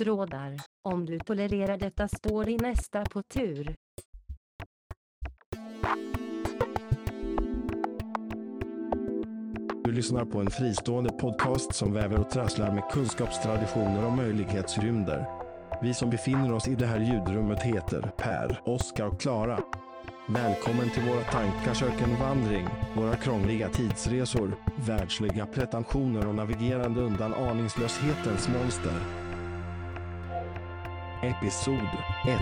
Trådar. Om du tolererar detta står i nästa på tur. Du lyssnar på en fristående podcast som väver och trasslar med kunskapstraditioner och möjlighetsrymder. Vi som befinner oss i det här ljudrummet heter Per, Oskar och Klara. Välkommen till våra tankars ökenvandring, våra krångliga tidsresor, världsliga pretensioner och navigerande undan aningslöshetens monster. Episod 1,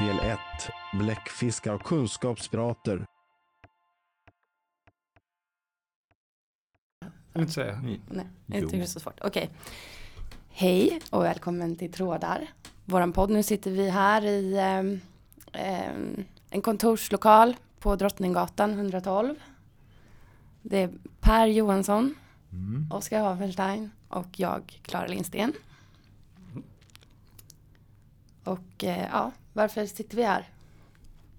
del 1, Bläckfiskar och kunskapsprater. Jag inte säga. Nej, jag tycker det är så svårt. Okej. Hej och välkommen till Trådar. Våran podd. Nu sitter vi här i ehm, en kontorslokal på Drottninggatan 112. Det är Per Johansson, Mm. Oskar Havelstein och jag, Klara Lindsten. Och eh, ja, varför sitter vi här?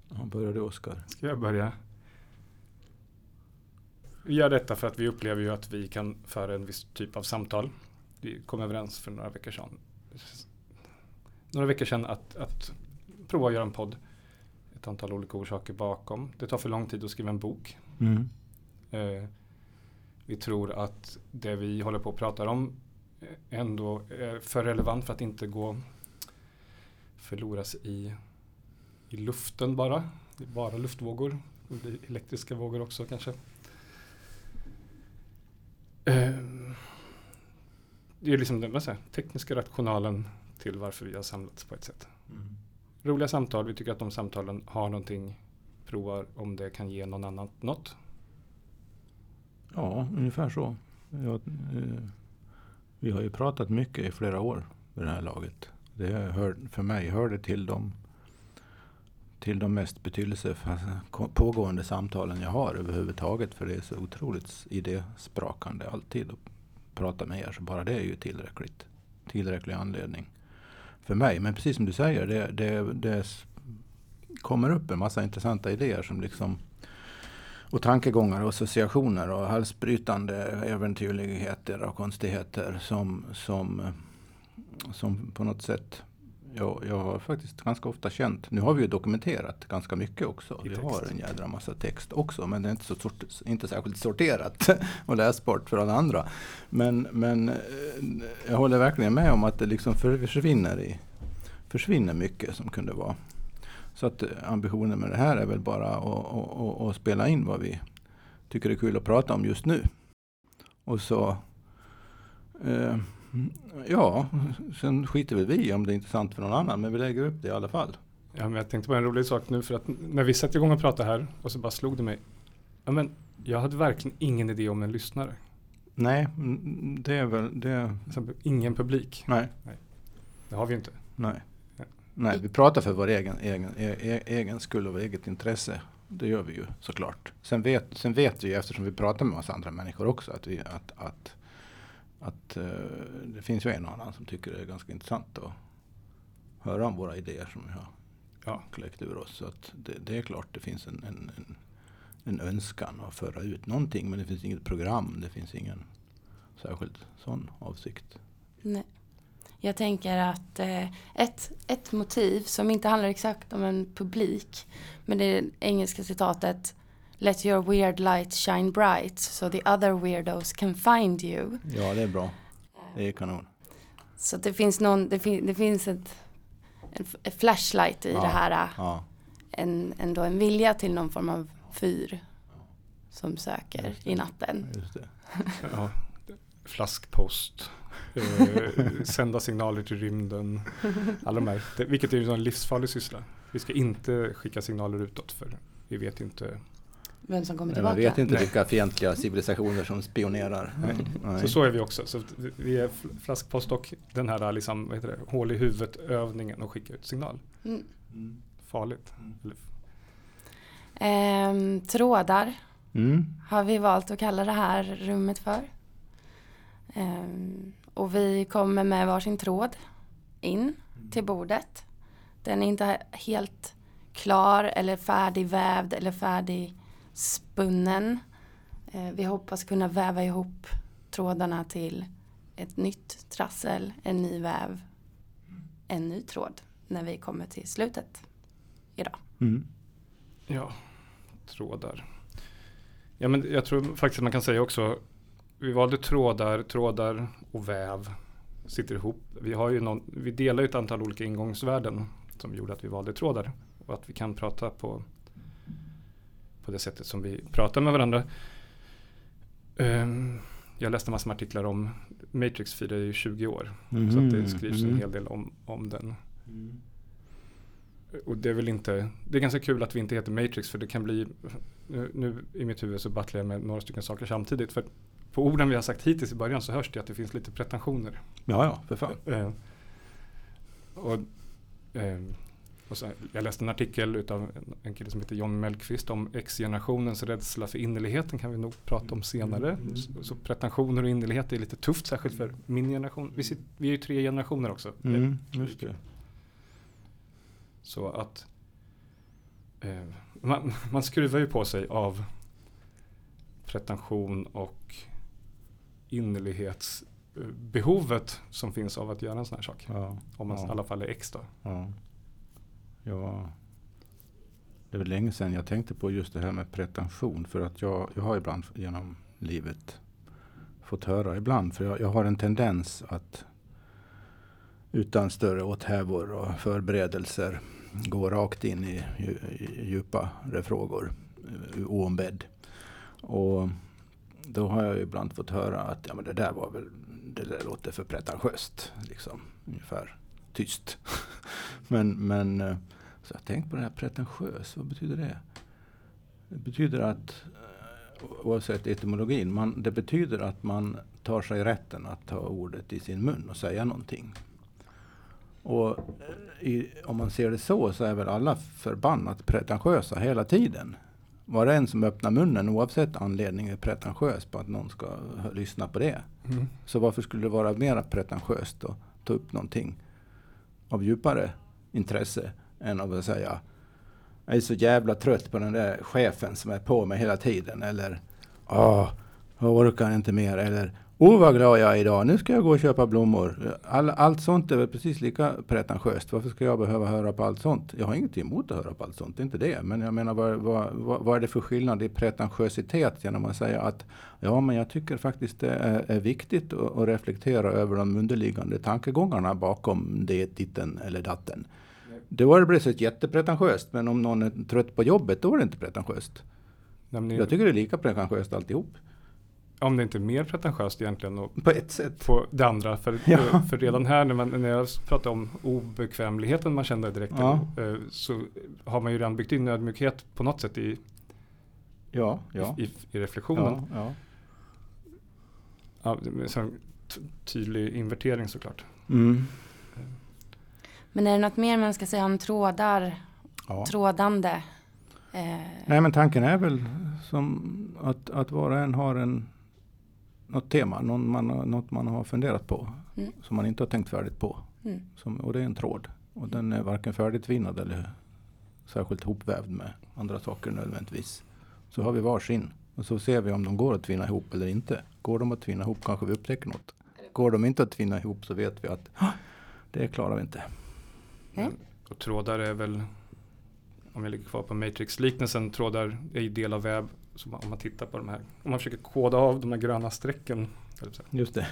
Ja, börjar du Oskar? Ska jag börja? Vi gör detta för att vi upplever ju att vi kan föra en viss typ av samtal. Vi kom överens för några veckor sedan. Några veckor sedan att, att prova att göra en podd. Ett antal olika orsaker bakom. Det tar för lång tid att skriva en bok. Mm. Eh, vi tror att det vi håller på att prata om ändå är för relevant för att inte gå förloras i, i luften bara. Det är bara luftvågor. Och det elektriska vågor också kanske. Eh, det är liksom den säger, tekniska rationalen till varför vi har samlats på ett sätt. Mm. Roliga samtal, vi tycker att de samtalen har någonting. Provar om det kan ge någon annan något. Ja, ungefär så. Jag, eh, vi har ju pratat mycket i flera år vid det här laget. Det hör, för mig hör det till de, till de mest betydelsefulla pågående samtalen jag har överhuvudtaget. För det är så otroligt idésprakande alltid att prata med er. Så bara det är ju tillräckligt. Tillräcklig anledning för mig. Men precis som du säger, det, det, det kommer upp en massa intressanta idéer som liksom och tankegångar och associationer och halsbrytande äventyrligheter och konstigheter som, som, eh, som på något sätt jag, jag har faktiskt ganska ofta känt. Nu har vi ju dokumenterat ganska mycket också. I Vi text. har en jädra massa text också men det är inte, så sort, inte särskilt sorterat och läsbart för alla andra. Men, men eh, jag håller verkligen med om att det liksom för- försvinner, i, försvinner mycket som kunde vara så att eh, ambitionen med det här är väl bara att, att, att, att spela in vad vi tycker är kul att prata om just nu. Och så, eh, ja, sen skiter väl vi om det är intressant för någon annan, men vi lägger upp det i alla fall. Ja, men jag tänkte på en rolig sak nu för att när vi satte igång och pratade här och så bara slog det mig. Ja, men jag hade verkligen ingen idé om en lyssnare. Nej, det är väl det. Ingen publik. Nej, Det har vi ju inte. nej. Ja. Nej, vi pratar för vår egen, egen, e, e, egen skull och eget intresse. Det gör vi ju såklart. Sen vet, sen vet vi ju, eftersom vi pratar med massa andra människor också, att, vi, att, att, att eh, det finns ju en och annan som tycker det är ganska intressant att höra om våra idéer som vi har Ja. kläckt ur oss. Så att det, det är klart det finns en, en, en, en önskan att föra ut någonting, men det finns inget program, det finns ingen särskild sån avsikt. Nej. Jag tänker att eh, ett, ett motiv som inte handlar exakt om en publik, men det är det engelska citatet Let your weird light shine bright so the other weirdos can find you. Ja, det är bra. Det är kanon. Så det finns någon, det, fin, det finns ett, en, flashlight i Ja. det här, eh, Ja, en, ändå en vilja till någon form av fyr som söker Just det. i natten. just det. Ja. Flaskpost. Eh, sända signaler till rymden. Alla de här. Det, vilket är en livsfarlig syssla. Vi ska inte skicka signaler utåt för vi vet inte. Vem som kommer Men man tillbaka. vet inte Nej. vilka fientliga civilisationer som spionerar. Nej. Nej. Så så är vi också. Så vi- är fl- flaskpost och den här liksom, vad heter det, hål i huvudet övningen och skicka ut signal. Mm. Mm. Farligt. Eller, Ehm, trådar Mm. har vi valt att kalla det här rummet för. Ehm, och vi kommer med varsin tråd in till bordet. Den är inte helt klar eller färdigvävd eller färdigspunnen. Eh, vi hoppas kunna väva ihop trådarna till ett nytt trassel, en ny väv en ny tråd när vi kommer till slutet idag. Mm. Ja, trådar. Ja, men jag tror faktiskt att man kan säga också, vi valde trådar, trådar och väv sitter ihop. Vi, har ju någon, vi delar ju ett antal olika ingångsvärden som gjorde att vi valde trådar. Och att vi kan prata på, på det sättet som vi pratar med varandra. Um, jag läste massor med artiklar om Matrix firar ju 20 år. Mhm, Så att det skrivs en mhm. hel del om, om den. Och det är väl inte, det är ganska kul att vi inte heter Matrix för det kan bli, nu, nu i mitt huvud så battlar jag med några stycken saker samtidigt. För på orden vi har sagt hittills i början så hörs det att det finns lite pretensioner. Ja, ja, för fan. Eh, och, eh, så, jag läste en artikel utav en, en kille som heter John Mellqvist om X-generationens rädsla för innerligheten kan vi nog prata om senare. Mm. Så, så pretensioner och innerlighet är lite tufft, särskilt för min generation. Vi, sitter, vi är ju tre generationer också. Mm, just det. Så att eh, man, man skruvar ju på sig av pretension och innerlighetsbehovet som finns av att göra en sån här sak. Ja, Om man ja. i alla fall är X då. ja ja. Det var länge sedan jag tänkte på just det här med pretension. För att jag, jag har ibland genom livet fått höra ibland. För jag, jag har en tendens att utan större åthävor och förberedelser gå rakt in i, i djupare frågor eh, oombedd. Och då har jag ibland fått höra att ja, men det där var väl, det där låter för pretentiöst. Liksom, ungefär tyst. men, men eh, så jag tänkt på det här pretentiös, vad betyder det? Det betyder att, eh, oavsett etymologin, man, det betyder att man tar sig rätten att ta ordet i sin mun och säga någonting. Och eh, i, om man ser det så, så är väl alla förbannat pretentiösa hela tiden. Var och en som öppnar munnen oavsett anledning är pretentiös på att någon ska lyssna på det. Så varför skulle det vara mer pretentiöst att ta upp någonting av djupare intresse än av att säga jag är så jävla trött på den där chefen som är på mig hela tiden. Eller oh, jag orkar inte mer. Eller Åh vad glad jag är idag, nu ska jag gå och köpa blommor. All, allt sånt är väl precis lika pretentiöst. Varför ska jag behöva höra på allt sånt? Jag har inget emot att höra på allt sånt, det är inte det. Men jag menar vad, vad, vad, är det för skillnad i pretentiositet genom att säga att ja men jag tycker faktiskt det är, är viktigt att, att reflektera över de underliggande tankegångarna bakom det, ditten eller datten. Det var det plötsligt jättepretentiöst, men om någon är trött på jobbet, då är det inte pretentiöst. Nämligen, Jag tycker det är lika pretentiöst alltihop. Om det inte är mer pretentiöst egentligen och På ett sätt. på det andra. För, Ja. för redan här när, man, när jag pratar om obekvämligheten man kände direkt Ja. eh, så har man ju redan byggt in ödmjukhet på något sätt i, Ja, ja. i, i reflektionen. ja, ja. Ja, det är en sån t- tydlig invertering såklart. Mm. Men är det något mer man ska säga om trådar, ja. trådande? Eh, Nej men tanken är väl som att, att var och en har en, något tema, någon man, har- något man har funderat på. Mm. Som man inte har tänkt färdigt på. mm. Som, och det är en tråd. Och den är varken färdigtvinnad eller särskilt hopvävd med andra saker nödvändigtvis. Så har vi varsin. Och så ser vi om de går att tvinna ihop eller inte. Går de att tvinna ihop kanske vi upptäcker något. Går de inte att tvinna ihop så vet vi att "Ah, det klarar vi inte. Nej. Och trådar är väl, om jag ligger kvar på Matrix-liknelsen, trådar är ju del av väv. Man- om man tittar på de här, om man försöker koda av de här gröna strecken Just det.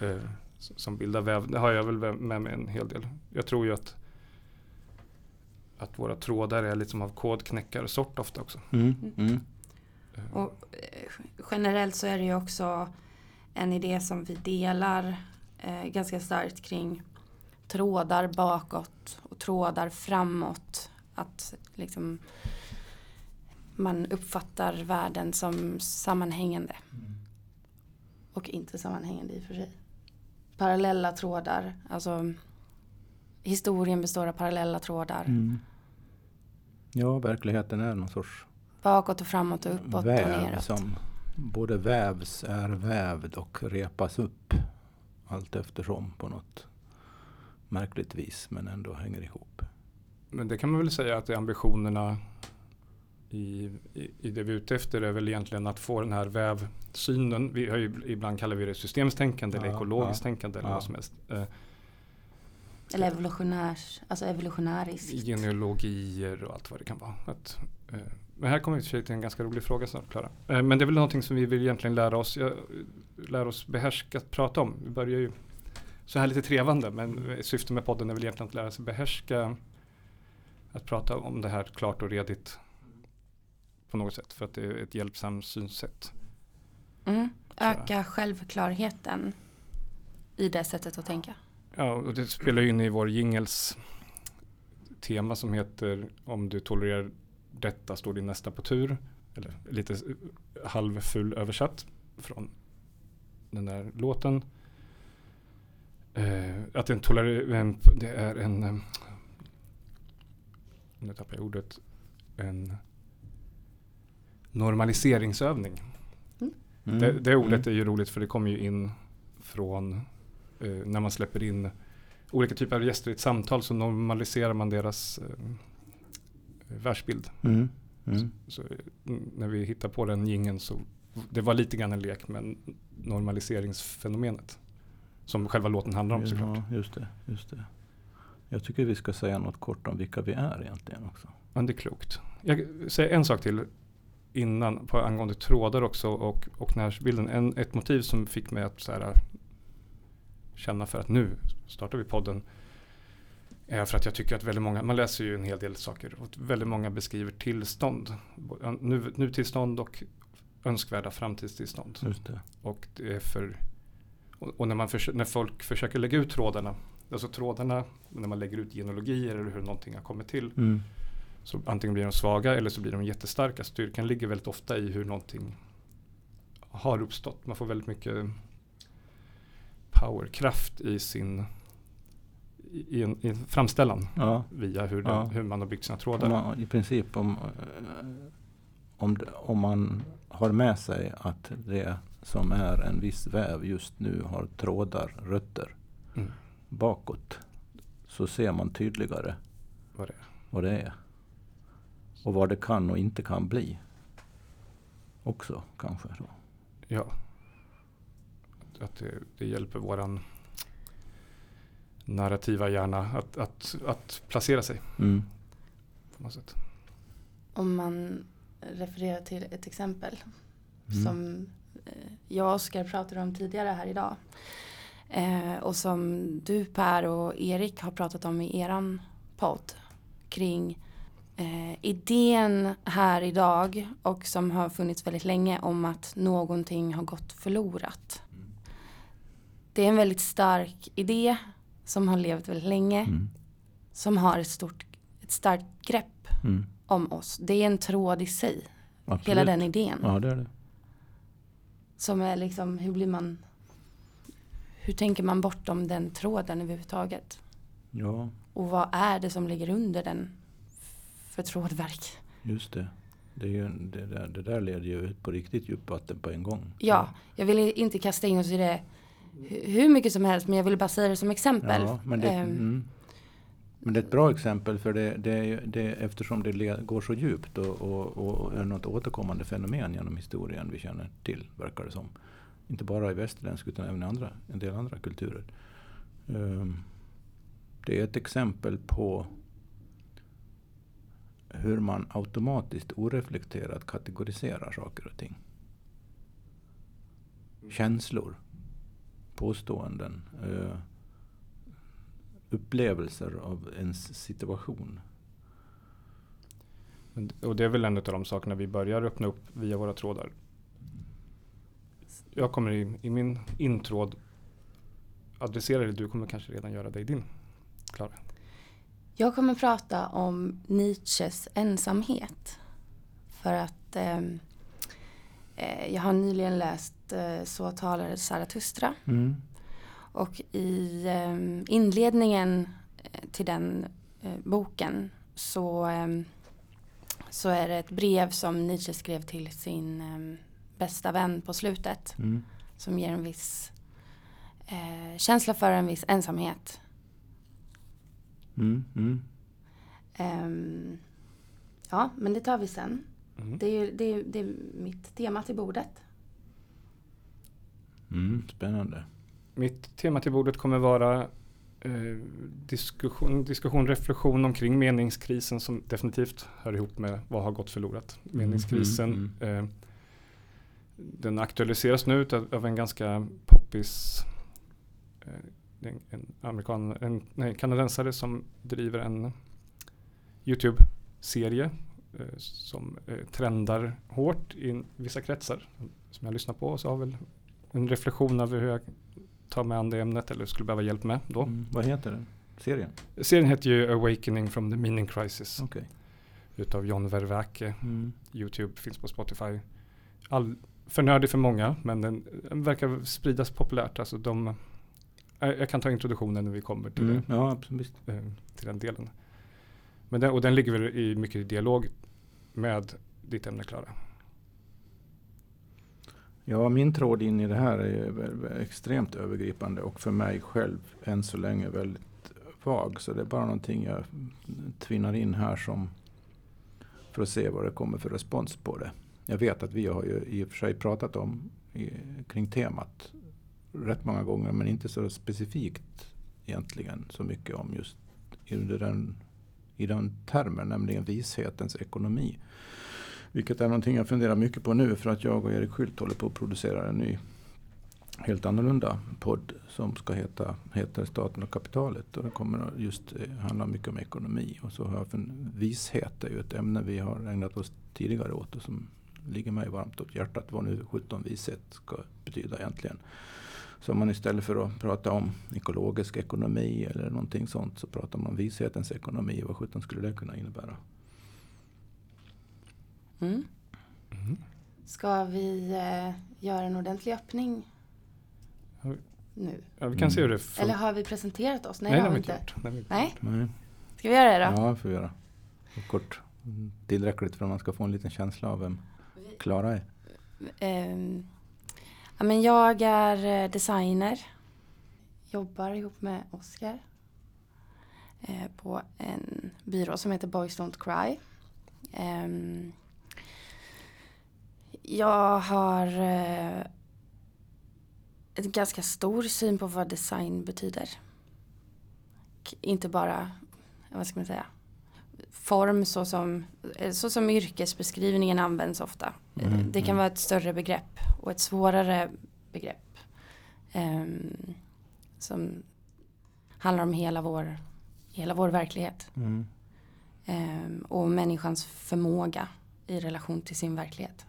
eh, som bildar väv, det har jag väl med mig en hel del. Jag tror ju att att våra trådar är lite som av kodknäckarsort ofta också. Mm. Mm. Eh, Och eh, generellt så är det ju också en idé som vi delar eh, ganska starkt kring trådar bakåt och trådar framåt. Att liksom man uppfattar världen som sammanhängande. Och inte sammanhängande i och för sig. Parallella trådar, alltså historien består av parallella trådar. Mm. Ja, verkligheten är någon sorts Bakåt och framåt och uppåt och väv neråt. som både vävs, är vävd och repas upp allt eftersom på något märkligt vis men ändå hänger ihop. Men det kan man väl säga att det är ambitionerna i, i, i det vi är ute efter är väl egentligen att få den här vävsynen. Vi har ju, ibland kallar vi det systemstänkande eller Ja, ekologiskt ja, tänkande eller ja. vad som helst. Eh, Eller evolutionärs, alltså evolutionäriskt. genealogier och allt vad det kan vara. Att, eh, men här kommer vi till en ganska rolig fråga snart Klara. Eh, men det är väl någonting som vi vill egentligen lära oss, ja, lära oss behärska att prata om. Vi börjar ju så här lite trevande men syftet med podden är väl egentligen att lära sig behärska att prata om det här klart och redigt på något sätt för att det är ett hjälpsamt synsätt. Mm. Öka självklarheten i det sättet att tänka. Ja, och det spelar ju in i vår jingels tema som heter Om du tolererar detta står din nästa på tur. Eller lite halvfull översatt från den där låten. Eh, att en tolerer, det är en, eh, nu tappar jag ordet, en normaliseringsövning. Mm. Det, det ordet Mm. är ju roligt för det kommer ju in från eh, när man släpper in olika typer av gäster i ett samtal så normaliserar man deras eh, världsbild. Mm. Mm. Så, mm, när vi hittar på den gingen så det var lite grann en lek med normaliseringsfenomenet. Som själva låten handlar om såklart. Ja, just det, just det. Jag tycker vi ska säga något kort om vilka vi är egentligen också. Men det är klokt. Jag säger en sak till innan på angående trådar också och, och närbilden. En, ett motiv som fick mig att så här, känna för att nu startar vi podden är för att jag tycker att väldigt många, man läser ju en hel del saker och väldigt många beskriver tillstånd. Nu, nu tillstånd och önskvärda framtidstillstånd. Det. Och det är för och och när, man försö- när folk försöker lägga ut trådarna, alltså trådarna när man lägger ut genealogier eller hur någonting har kommit till Mm. Så antingen blir de svaga eller så blir de jättestarka. Styrkan ligger väldigt ofta i hur någonting har uppstått. Man får väldigt mycket powerkraft i sin i en, i en framställan Ja, via hur, den, Ja. hur man har byggt sina trådar. man, i princip om, eh, om, om man har med sig att det som är en viss väv just nu har trådar, rötter Mm. bakåt. Så ser man tydligare Vad det är. vad det är. Och vad det kan och inte kan bli. Också kanske. Så. Ja. Att det, det hjälper våran narrativa hjärna att, att, att placera sig Mm. på något sätt. Om man refererar till ett exempel Mm. som eh, jag och Oskar pratade om tidigare här idag. Eh, och som du Per och Erik har pratat om i eran podd kring eh, idén här idag och som har funnits väldigt länge om att någonting har gått förlorat. Det är en väldigt stark idé som har levt väldigt länge Mm. som har ett stort ett starkt grepp Mm. om oss. Det är en tråd i sig, Absolut. hela den idén. Ja, det är det. Som är liksom, hur blir man hur tänker man bortom den tråden överhuvudtaget? Ja, Och vad är det som ligger under den för trådverk? just det. Det, ju, det, där, det där leder ju ut på riktigt djupvatten på en gång. Ja, jag vill inte kasta in oss i det hu- hur mycket som helst men jag vill bara säga det som exempel. Ja, men, det, Ehm, mm. men det är ett bra exempel för det, eftersom det går så djupt och, och, och är något återkommande fenomen genom historien vi känner till, verkar det som. Inte bara i västerländsk utan även i andra, en del andra kulturer. Ehm, det är ett exempel på hur man automatiskt oreflekterat kategoriserar saker och ting. Känslor, påståenden, eh, upplevelser av ens situation. Och det är väl en av de sakerna vi börjar öppna upp via våra trådar. Jag kommer i, i min intråd adressera det, du kommer kanske redan göra det i din. Klara. Jag kommer prata om Nietzsches ensamhet. För att ehm, eh, jag har nyligen läst eh, Så talade Zarathustra. Mm. Och i eh, inledningen till den eh, boken så, eh, så är det ett brev som Nietzsche skrev till sin bästa vän på slutet. Mm. Som ger en viss eh, känsla för en viss ensamhet. Mm. Mm. Ehm, ja, men det tar vi sen. Mm. Det är, det, är, det är mitt tema till bordet. Mm. Spännande. Mitt tema till bordet kommer vara eh, diskussion, diskussion, reflektion omkring meningskrisen som definitivt hör ihop med vad har gått förlorat. Meningskrisen. Mm, mm, Eh, den aktualiseras nu av, av en ganska poppis eh, en, en, amerikan, en nej, kanadensare som driver en YouTube-serie eh, som eh, trendar hårt i vissa kretsar som jag lyssnar på. Och så har väl en reflektion över hur jag tar mig an det ämnet eller skulle behöva hjälp med då. Mm. Vad heter den? Serien? Serien heter ju Awakening from the Meaning Crisis Okej. utav John Vervaeke. Mm. YouTube finns på Spotify. All, för nördig för många men den, den verkar spridas populärt. Alltså de, jag, jag kan ta introduktionen när vi kommer till, Mm. Ja, absolut. eh, till den delen. Men den, och den ligger väl i mycket dialog med ditt ämne Klara. Ja, min tråd in i det här är extremt övergripande och för mig själv än så länge väldigt vag. Så det är bara någonting jag tvinnar in här som för att se vad det kommer för respons på det. Jag vet att vi har ju i och för sig pratat om i, kring temat rätt många gånger men inte så specifikt egentligen så mycket om just under den, i den termen, nämligen vishetens ekonomi. Vilket är någonting jag funderar mycket på nu för att jag och Erik Skylt håller på att producera en ny helt annorlunda podd som ska heta heter Staten och kapitalet. Och det kommer just eh, handla mycket om ekonomi. Och så har jag för vishet är ju ett ämne vi har ägnat oss tidigare åt och som ligger mig varmt om hjärtat. Vad nu 17 vishet ska betyda egentligen. Så om man istället för att prata om ekologisk ekonomi eller någonting sånt så pratar man om vishetens ekonomi. Vad 17 skulle det kunna innebära? Mm. Ska vi eh, göra en ordentlig öppning Ja. nu? Ja, vi kan se hur det Eller funkar. har vi presenterat oss? Nej, Nej, det har vi vi inte. gjort. Nej, vi- Nej, Nej. ska vi göra det då? Ja, det får vi göra. Och kort. Mm, Tillräckligt för att man ska få en liten känsla av vem Klara är. Ehm, ja, men jag är eh, designer. Jobbar ihop med Oskar. Eh, på en byrå som heter Boys Don't Cry. Ehm, jag har eh, en ganska stor syn på vad design betyder. Inte bara, vad ska man säga, form så som, eh, så som yrkesbeskrivningen används ofta. Eh, Mm, Det kan mm. vara ett större begrepp och ett svårare begrepp. ehm, som handlar om hela vår, hela vår verklighet. Mm. ehm, och människans förmåga i relation till sin verklighet.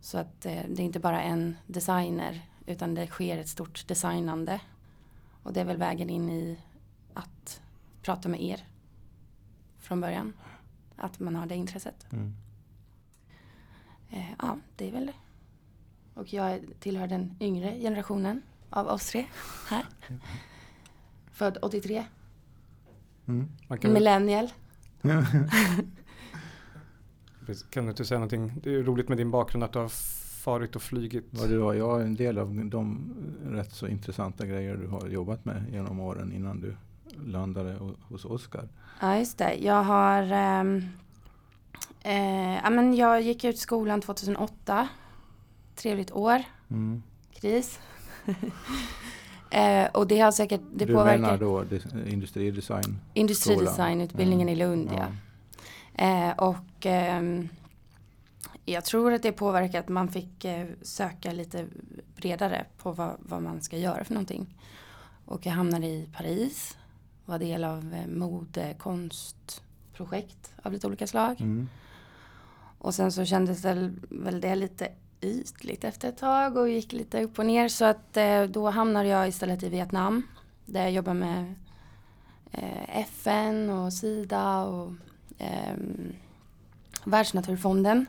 Så att eh, det är inte bara en designer utan det sker ett stort designande. Och det är väl vägen in i att prata med er från början. Att man har det intresset. Mm. Eh, ja, det är väl det. Och jag tillhör den yngre generationen av oss tre här. Född 83. Mm. Man kan, väl- Millennial. kan du inte säga någonting? Det är roligt med din bakgrund att du har farit och flygit. Vad det var, jag är en del av de rätt så intressanta grejer du har jobbat med genom åren innan du landade ho- hos Oskar. Ja, just det. Jag har... ehm, eh, ja, men jag gick ut skolan 2008. Trevligt år. Mm. Kris. eh, och det har säkert... Det du påverkar menar då des- industridesign? industridesignutbildningen Mm. i Lund, ja. Eh, och ehm, jag tror att det påverkar att man fick söka lite bredare på vad, vad man ska göra för någonting. Och jag hamnade i Paris, var del av eh, modekonstprojekt av lite olika slag. Mm. Och sen så kändes det väl det lite ytligt efter ett tag och gick lite upp och ner. Så att eh, då hamnade jag istället i Vietnam. Där jag jobbar med eh, FN och Sida och eh, Världsnaturfonden.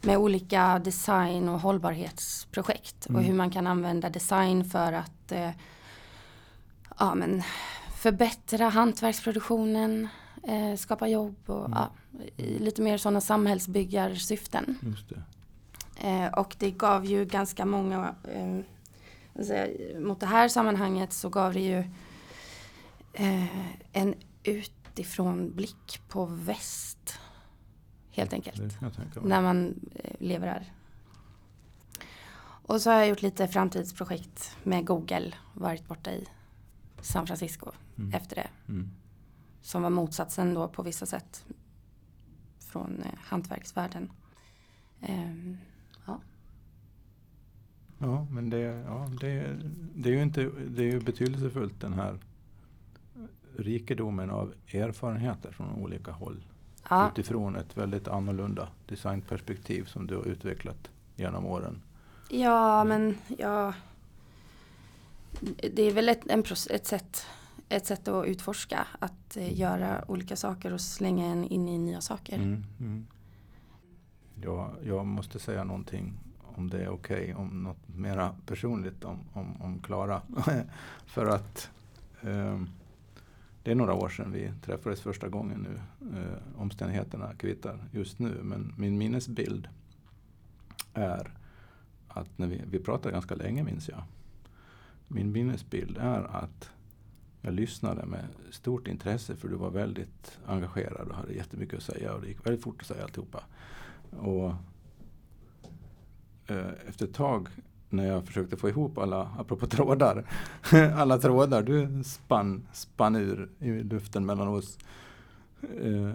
Med olika design och hållbarhetsprojekt. Mm. Och hur man kan använda design för att eh, ja, men, förbättra hantverksproduktionen. Eh, skapa jobb och Mm. ja, lite mer sådana samhällsbyggarsyften. Just det. Eh, och det gav ju ganska många, eh, alltså, mot det här sammanhanget så gav det ju eh, en utifrån blick på väst. Helt enkelt. Tänka mig. När man eh, lever här. Och så har jag gjort lite framtidsprojekt med Google. Varit borta i San Francisco Mm. efter det. Mm. Som var motsatsen då på vissa sätt från eh, hantverksvärlden. Ehm, Ja, men det, ja, det, det är ju inte, det är ju betydelsefullt den här rikedomen av erfarenheter från olika håll. ja, Utifrån ett väldigt annorlunda designperspektiv som du har utvecklat genom åren. ja, men ja. Det är väl ett, en, ett, sätt, ett sätt att utforska. Att eh, göra olika saker och slänga en in i nya saker. Mm, mm. Ja, jag måste säga någonting om det är okej, om något mera personligt om, om, om Klara. För att ehm, det är några år sedan vi träffades första gången nu. Eh, omständigheterna kvittar just nu. Men min minnesbild är att när vi, vi pratade ganska länge minns jag. Min minnesbild är att jag lyssnade med stort intresse för du var väldigt engagerad och hade jättemycket att säga och det gick väldigt fort att säga alltihopa. Och eh, efter ett tag när jag försökte få ihop alla, apropå trådar, alla trådar du spann, spann ur i luften mellan oss. Eh,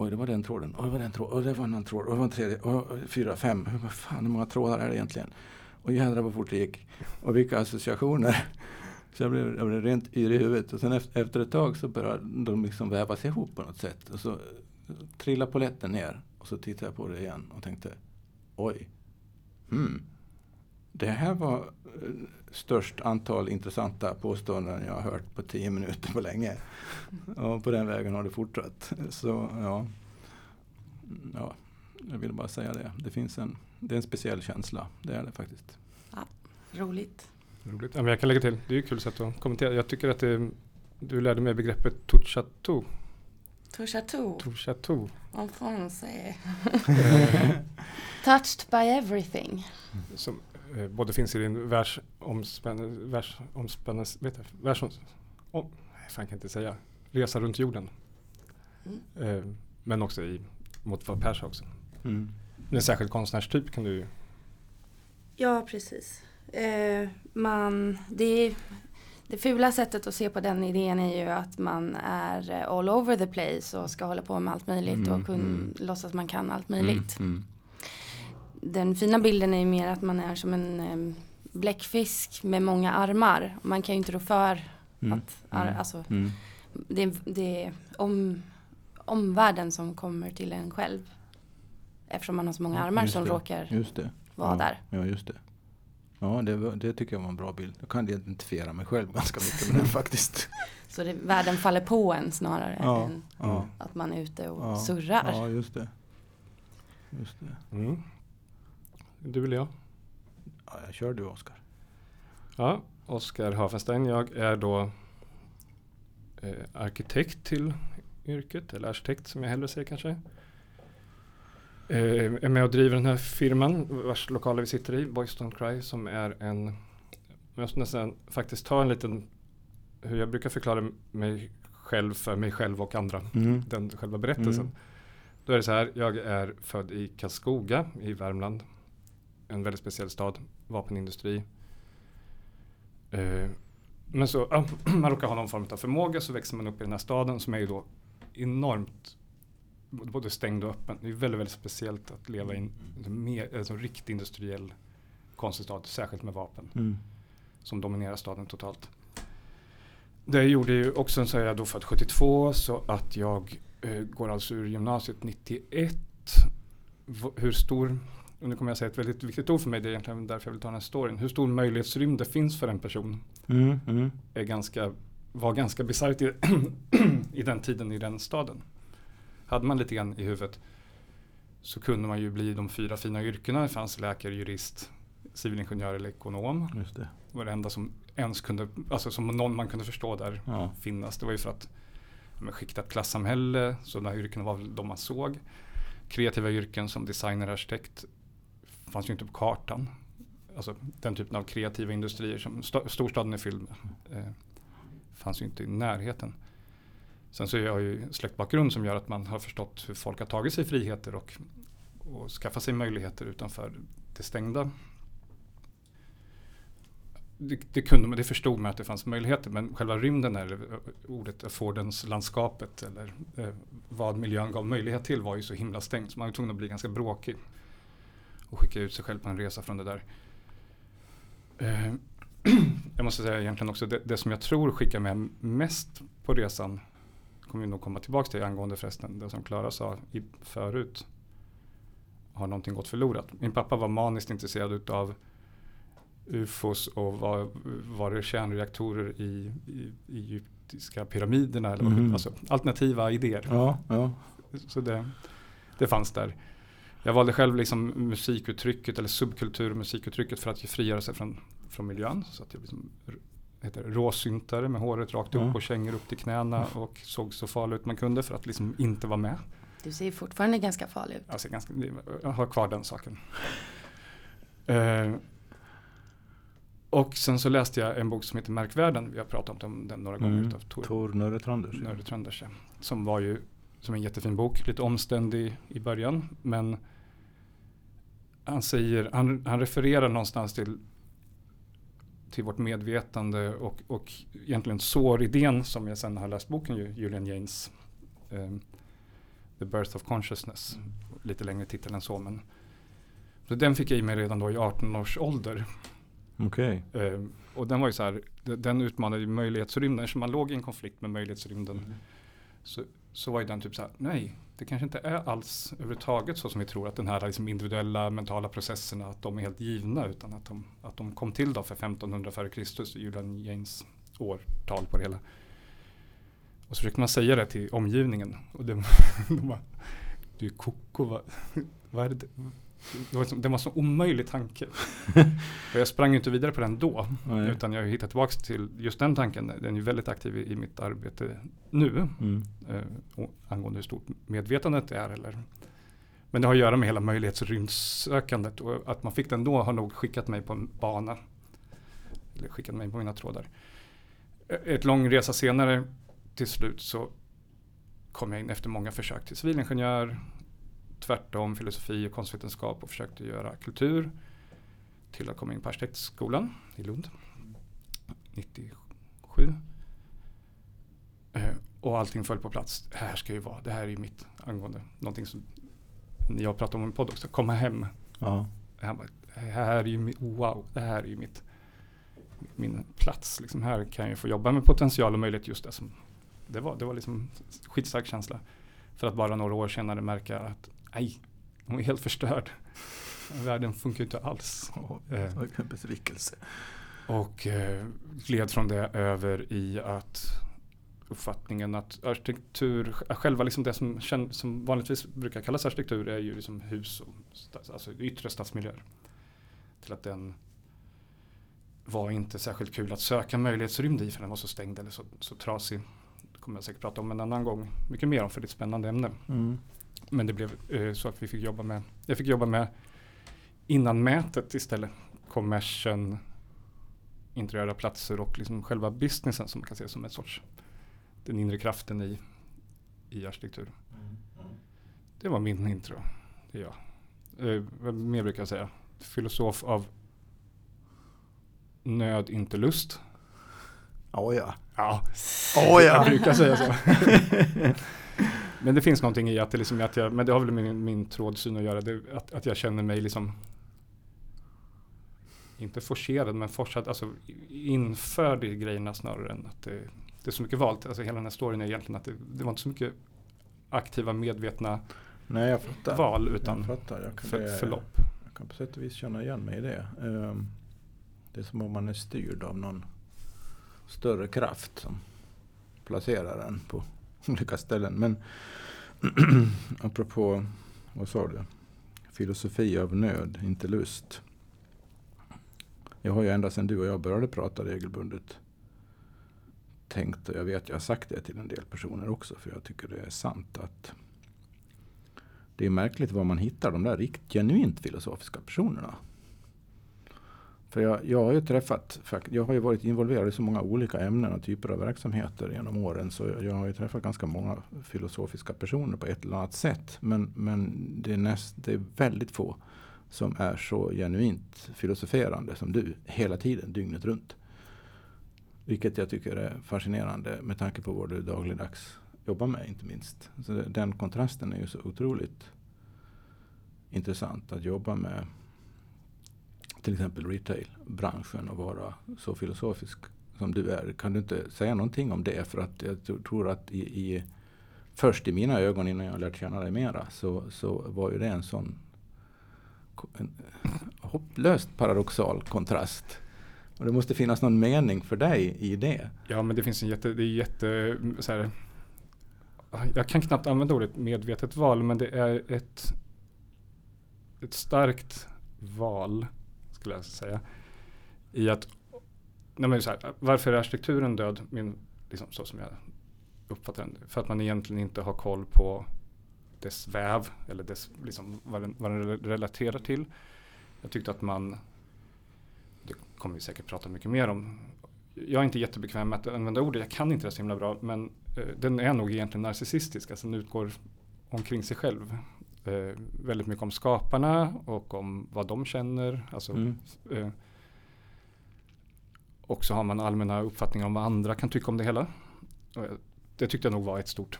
Oj, det var den tråden. Oj, det var den tråden. Oj, det var en annan tråd. Oj, det var en tredje. Oj, fyra, fem. Hur, vad fan, hur många trådar är det egentligen? Och jädrar vad fort det gick. Och vilka associationer. Så jag blev, jag blev rent yr i huvudet. Och sen efter, efter ett tag så började de liksom vävas ihop på något sätt. Och så trillade polletten ner. Och så tittade jag på det igen och tänkte oj. Hmm. Det här var eh, störst antal intressanta påståenden jag har hört på tio minuter på länge. Och på den vägen har det fortsatt. Så ja, ja jag vill bara säga det. Det finns en, det är en speciell känsla. Det är det faktiskt. Roligt. Roligt. Ja, men jag kan lägga till, det är ju kul sätt att kommentera. Jag tycker att det, du lärde mig begreppet touchatou. Touchatou, Touchatou. en français. Touched by everything. som eh, både finns i din världsomspännande, världsomspännande, vet jag, världsoms, om, nej, fan kan jag inte säga, resa runt jorden. Mm. Eh, men också i, mot vad Per sa också. Mm. En särskild konstnärstyp kan du Ja, precis. Eh, man, det, det fula sättet att se på den idén är ju att man är all over the place och ska hålla på med allt möjligt Mm, och kun, mm. låtsas att man kan allt möjligt. Mm. Den fina bilden är ju mer att man är som en eh, bläckfisk med många armar. Man kan ju inte rå för Mm. att, ar, Mm. alltså, Mm. det, är- det är om, omvärlden som kommer till en själv. Eftersom man har så många armar Just som det. råkar Just det. vara ja. där. Ja, just det. Ja, det, det tycker jag var en bra bild. Jag kan identifiera mig själv ganska mycket med den faktiskt. Så det, världen faller på en snarare Ja. än Ja, att man är ute och Ja. surrar. ja just det. Just det. Mm. Du eller jag? Ja, jag kör du Oskar. Ja, Oskar Hafenstein. Jag är då eh, arkitekt till yrket, eller arkitekt som jag hellre säger kanske. Eh, är med och driver den här firman vars lokaler vi sitter i, Boys Don't Cry, som är en, jag måste nästan faktiskt ta en liten, hur jag brukar förklara mig själv för mig själv och andra, Mm. den själva berättelsen. Mm. Då är det så här, jag är född i Karlskoga i Värmland. En väldigt speciell stad, vapenindustri. Eh, men så, man råkar ha någon form av förmåga så växer man upp i den här staden som är ju då enormt både stängd och öppen. Det är väldigt, väldigt speciellt att leva i en, en, mer, en sån riktigt industriell konstig stad, särskilt med vapen Mm. som dominerar staden totalt. Det gjorde ju också, så är jag då född 72, så att jag eh, går alltså ur gymnasiet 91. V- hur stor, och nu kommer jag säga ett väldigt viktigt ord för mig, det är egentligen därför jag vill ta den här storyn. Hur stor möjlighetsrymd det finns för en person Mm. Mm. är ganska, var ganska bisarrt i, i den tiden i den staden. Hade man lite grann i huvudet så kunde man ju bli de fyra fina yrkena. Det fanns läkare, jurist, civilingenjör eller ekonom. Just det. Det var det enda som ens kunde, alltså som någon man kunde förstå där Ja. finnas. Det var ju för att men skiktat klassamhälle, så de här yrkena var väl de man såg. Kreativa yrken som designer, arkitekt fanns ju inte på kartan. Alltså den typen av kreativa industrier som sta- storstaden är fylld med. Eh, fanns ju inte i närheten. Sen så har jag ju släktbakgrund som gör att man har förstått hur folk har tagit sig friheter och, och skaffat sig möjligheter utanför det stängda. det, det kunde det förstod man att det fanns möjligheter men själva rymden eller ordet affordance-landskapet eller eh, vad miljön gav möjlighet till var ju så himla stängt så man var tvungen att bli ganska bråkig och skicka ut sig själv på en resa från det där. Eh, jag måste säga egentligen också det, det, som jag tror skickar med mest på resan kommer vi nog komma tillbaka till angående förresten det som Klara sa i, förut har någonting gått förlorat. Min pappa var maniskt intresserad av ufos och var, var det kärnreaktorer i, i, i egyptiska pyramiderna eller mm. alltså, alternativa idéer. Ja, ja. Så det, det fanns där. Jag valde själv liksom musikuttrycket eller subkulturmusikuttrycket för att frigöra sig från, från miljön. Så att jag liksom, heter råsyntare med håret rakt upp mm. och kängor upp till knäna och såg så farlig ut man kunde för att liksom inte vara med. Du ser fortfarande ganska farlig ut. Jag, ser ganska, jag har kvar den saken. Uh, och sen så läste jag en bok som heter Märkvärlden. Vi har pratat om den några gånger. Mm. Utav Tor, Tor Nörretranders. Som var ju som en jättefin bok. Lite omständig i början. Men han säger, han, han refererar någonstans till till vårt medvetande och, och egentligen sår idén som jag sen har läst boken Julian Janes um, The Birth of Consciousness. Mm. Lite längre titel än så men så den fick jag i mig redan då i 18 års ålder. Okay. Um, och den var ju så här, den utmanade ju möjlighetsrymden. Eftersom man låg i en konflikt med möjlighetsrymden mm. så, så var ju den typ så här, nej, det kanske inte är alls överhuvudtaget så som vi tror att den här liksom individuella mentala processerna att de är helt givna utan att de, att de kom till då för 1500 före Kristus, Julian Janes årtal på det hela. Och så försökte man säga det till omgivningen och de, de bara, du är koko, vad, vad är det? Det var, det var en så omöjlig tanke. och jag sprang inte vidare på den då. Nej. Utan jag hittat tillbaka till just den tanken. Den är väldigt aktiv i, i mitt arbete nu. Mm. Eh, angående hur stort medvetandet är. Eller. Men det har att göra med hela möjlighetsrymdsökandet. Och att man fick den då har nog skickat mig på en bana. Eller skickat mig på mina trådar. Ett lång resa senare till slut så kom jag in efter många försök till civilingenjör tvärtom filosofi och konstvetenskap och försökte göra kultur till att komma in på arkitektskolan i Lund 97. Eh, och allting föll på plats. Det här ska ju vara, det här är ju mitt angående någonting som jag pratar om i podd också, komma hem. Ja. Här, bara, här är ju, wow, det här är ju mitt, min plats. Liksom här kan jag få jobba med potential och möjlighet just det som det var. Det var liksom skitstark känsla. För att bara några år senare märka att nej, hon är helt förstörd. Världen funkar inte alls. Oh, vilken besvikelse. Och eh, gled från det över i att uppfattningen att arkitektur, själva liksom det som, som vanligtvis brukar kallas arkitektur är ju liksom hus och alltså yttre stadsmiljöer. Till att den var inte särskilt kul att söka möjlighetsrymd i för den var så stängd eller så, så trasig. Det kommer jag säkert prata om en annan gång. Mycket mer om för det är ett spännande ämne. Mm. Men det blev eh, så att vi fick jobba med, jag fick jobba med innan mätet istället. Kommersen, interiöra platser och liksom själva businessen som man kan se som ett sorts den inre kraften i, i arkitektur. Det var min intro. Det är jag. Eh, vad mer brukar jag säga? Filosof av nöd, inte lust. Oh ja. Ja, oh ja. jag brukar säga så. Men det finns någonting i att det liksom att jag, men det har väl med min, min trådsyn att göra, det, att, att jag känner mig liksom inte forcerad men forsad, alltså införd i grejerna snarare än att det, det är så mycket valt. Alltså hela den här storyn är egentligen att det, det var inte så mycket aktiva medvetna Nej, jag val utan jag fattar. Jag kan, för, det, förlopp. Jag kan på sätt och vis känna igen mig i det. Um, det är som om man är styrd av någon större kraft som placerar en på olika ställen. Men apropå, vad sa du? Filosofi av nöd, inte lust. Jag har ju ända sedan du och jag började prata regelbundet tänkt, och jag vet jag har sagt det till en del personer också, för jag tycker det är sant att det är märkligt var man hittar de där riktigt genuint filosofiska personerna. För jag, jag har ju träffat, jag har ju varit involverad i så många olika ämnen och typer av verksamheter genom åren. Så jag har ju träffat ganska många filosofiska personer på ett eller annat sätt. Men, men det, är näst, det är väldigt få som är så genuint filosoferande som du hela tiden, dygnet runt. Vilket jag tycker är fascinerande med tanke på vad du dagligdags jobbar med inte minst. Så den kontrasten är ju så otroligt intressant att jobba med till exempel retailbranschen och vara så filosofisk som du är. Kan du inte säga någonting om det? För att jag tror att i, i först i mina ögon innan jag lärt känna dig mera så, så var ju det en sån en hopplöst paradoxal kontrast. Och det måste finnas någon mening för dig i det. Ja, men det finns en jätte, det är jätte, så här, jag kan knappt använda ordet medvetet val, men det är ett, ett starkt val, skulle jag säga, i att, nej men så här, varför är arkitekturen död? Min, liksom, så som jag uppfattar den. För att man egentligen inte har koll på dess väv eller dess, liksom, vad, den, vad den relaterar till. Jag tyckte att man, det kommer vi säkert prata mycket mer om. Jag är inte jättebekväm med att använda ordet, jag kan inte det så himla bra, men eh, den är nog egentligen narcissistisk, alltså den utgår omkring sig själv. Eh, väldigt mycket om skaparna och om vad de känner. Alltså, Mm. eh, och så har man allmänna uppfattningar om vad andra kan tycka om det hela. Det tyckte jag nog var ett stort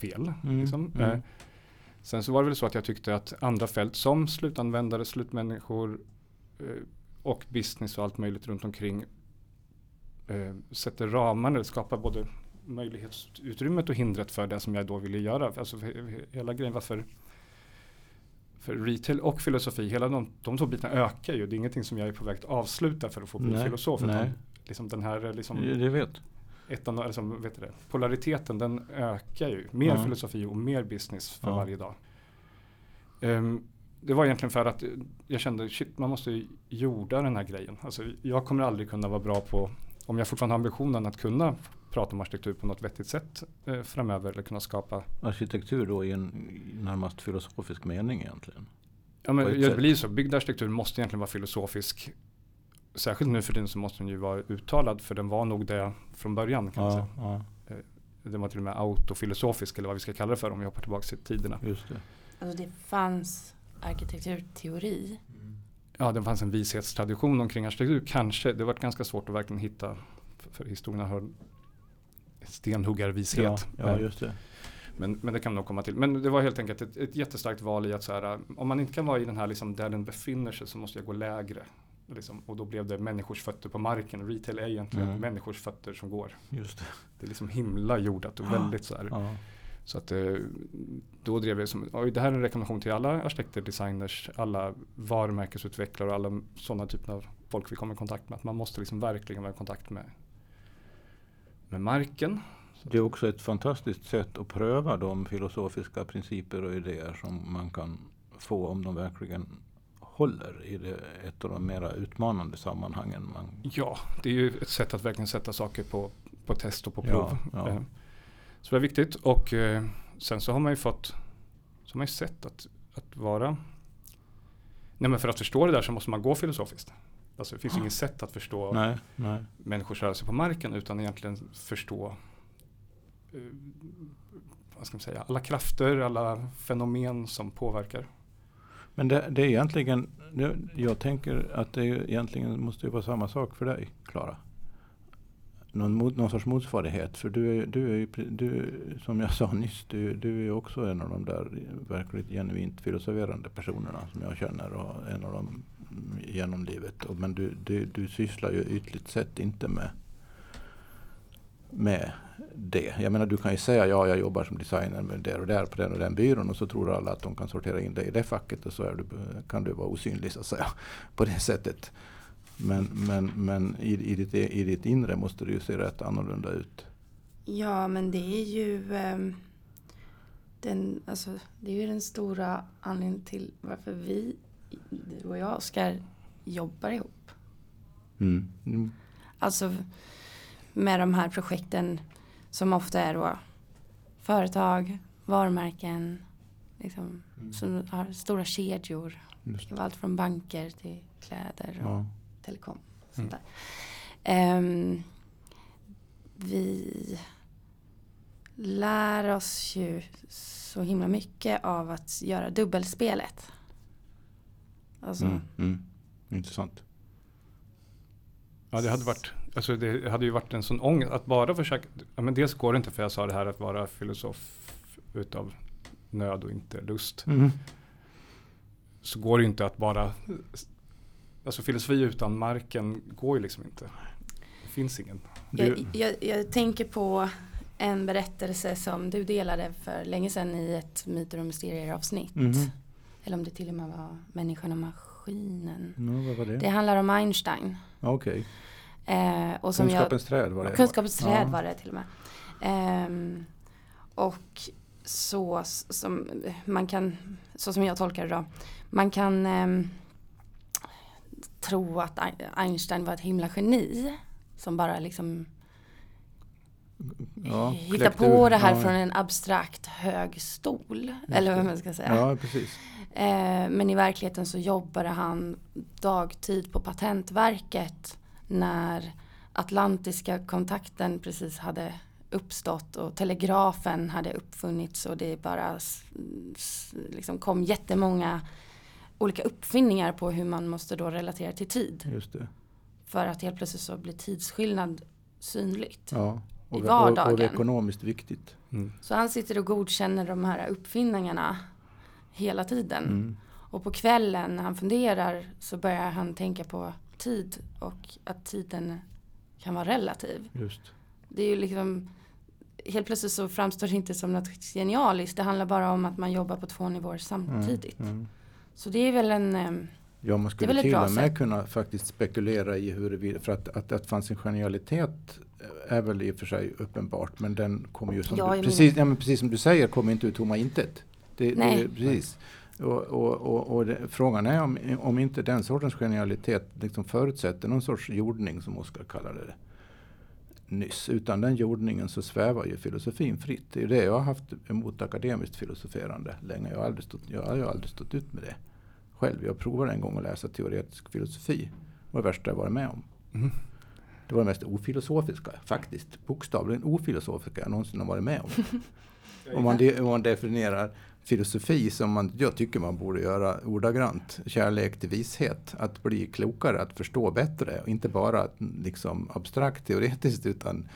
fel. Mm, Liksom. mm. Eh, sen så var det väl så att jag tyckte att andra fält som slutanvändare, slutmänniskor eh, och business och allt möjligt runt omkring eh, sätter ramar eller skapar både möjlighetsutrymmet och hindret för det som jag då ville göra. Alltså hela grejen varför för retail och filosofi, hela de, de två bitarna ökar ju. Det är ingenting som jag är på väg att avsluta för att få bli Nej, filosof. nej. Liksom den här liksom, Det vet. etan, alltså, vet det, polariteten den ökar ju. Mer Ja. filosofi och mer business för Ja. varje dag. Ehm, det var egentligen för att jag kände shit man måste jorda den här grejen. Alltså, jag kommer aldrig kunna vara bra på, om jag fortfarande har ambitionen att kunna prata om arkitektur på något vettigt sätt eh, framöver eller kunna skapa Arkitektur då i en närmast filosofisk mening egentligen. Ja men det blir så. Byggd arkitektur måste egentligen vara filosofisk. Särskilt nu för tiden så måste den ju vara uttalad för den var nog det från början kan man säga. Ja, ja, Den var till och med autofilosofisk eller vad vi ska kalla det för om vi hoppar tillbaka till tiderna. just det. Alltså det fanns arkitekturteori. Ja, det fanns en vishetstradition omkring arkitektur kanske. Det var ganska svårt att verkligen hitta för, för historien har stenhuggarvishet. Ja, ja, just det. Men, men det kan nog komma till. Men det var helt enkelt ett, ett jättestarkt val i att så här, om man inte kan vara i den här liksom, där den befinner sig så måste jag gå lägre. Liksom. Och då blev det människors fötter på marken. Retail är egentligen Mm. människors fötter som går. Just det. Det är liksom himla jordat och Ja. väldigt så här. Ja. Så att eh, då drev jag som, oj, det här är en rekommendation till alla arkitekter, designers, alla varumärkesutvecklare och alla sådana typer av folk vi kommer i kontakt med. Att man måste liksom verkligen vara i kontakt med, med marken. Det är också ett fantastiskt sätt att pröva de filosofiska principer och idéer som man kan få om de verkligen håller i det, ett av de mera utmanande sammanhangen. Man, Ja, det är ju ett sätt att verkligen sätta saker på, på test och på Ja, prov. ja. Eh, Så det är viktigt och eh, sen så har man ju fått, så har man ju sett att, att vara, nej men för att förstå det där så måste man gå filosofiskt. Alltså det finns inget sätt att förstå nej, nej. människors rörelse på marken utan egentligen förstå eh, vad ska man säga, alla krafter, alla fenomen som påverkar. Men det, det är egentligen, det, jag tänker att det är egentligen måste ju vara samma sak för dig, Klara. Någon, mot- någon sorts motsvarighet. För du är, du är ju, du, som jag sa nyss, du, du är också en av de där verkligt genuint filosoferande personerna som jag känner och en av dem genom livet. Men du, du, du sysslar ju ytligt sett inte med, med det. Jag menar du kan ju säga ja jag jobbar som designer med där och där på den och den byrån och så tror alla att de kan sortera in dig i det facket och så är du, kan du vara osynlig så att säga på det sättet. Men, men, men i, i, ditt, e, i ditt inre måste det ju se rätt annorlunda ut. Ja, men det är ju ehm, den, alltså, det är ju den stora anledningen till varför vi, du och jag, Oskar, jobbar ihop. Mm. Mm. Alltså med de här projekten som ofta är då företag, varumärken, liksom, som har stora kedjor. Allt från banker till kläder och Ja. telekom. Sånt Mm. där. Ehm, vi lär oss ju så himla mycket av att göra dubbelspelet. Alltså, Mm, mm. Intressant. Ja, det hade varit, alltså det hade ju varit en sån ångest att bara försöka, ja, men dels går det inte för jag sa det här att vara filosof utav nöd och inte lust. Mm. Så går det ju inte att bara, alltså filosofi utan marken går ju liksom inte. Det finns ingen. jag, jag, jag tänker på en berättelse som du delade för länge sedan i ett myter och mysterier avsnitt. Mhm. Eller om det till och med var Människan och maskinen. Var det? Det handlar om Einstein. Okej. Eh, och som jag, Kunskapens träd var det? Kunskapens träd Ja. var det till och med. Ehm, och så som man kan, så som jag tolkar det då, man kan ehm, tro att Ein- Einstein var ett himla geni som bara liksom Ja, hitta på ur- det här ja. från en abstrakt hög stol. Eller vad man ska säga. Ja, precis. Eh, men i verkligheten så jobbade han dagtid på Patentverket när Atlantiska kontakten precis hade uppstått och telegrafen hade uppfunnits och det bara liksom kom jättemånga olika uppfinningar på hur man måste då relatera till tid. Just det. För att helt plötsligt så blir tidsskillnad synligt. Ja. I Och, och, och vardagen. ekonomiskt viktigt. Mm. Så han sitter och godkänner de här uppfinningarna hela tiden. Mm. Och på kvällen när han funderar så börjar han tänka på tid och att tiden kan vara relativ. Just. Det är ju liksom helt plötsligt så framstår det inte som något genialiskt. Det handlar bara om att man jobbar på två nivåer samtidigt. Mm. Så det är väl en eh, Ja, man Det är skulle till och med sätt. kunna faktiskt spekulera i hur det vill, för att, att det fanns en genialitet är väl i och för sig uppenbart, men den kommer ju som Ja, du, precis, ja, men precis som du säger, kommer inte ur tomma intet. Det, Nej. det, precis. Och, och, och, och det, frågan är om, om inte den sortens genialitet liksom förutsätter någon sorts jordning, som Oskar kallade det nyss. Utan den jordningen så svävar ju filosofin fritt. Det är det jag har haft emot akademiskt filosoferande länge. Jag har aldrig stått, jag har ju aldrig stått ut med det själv. Jag provade en gång att läsa teoretisk filosofi. Det var det värsta jag varit med om. Mm. Det var det mest ofilosofiska faktiskt. Bokstavligen ofilosofiska jag någonsin har varit med om. om, man de, om man definierar filosofi som man, jag tycker man borde göra ordagrant. Kärlek till vishet. Att bli klokare, att förstå bättre. Och inte bara liksom abstrakt teoretiskt utan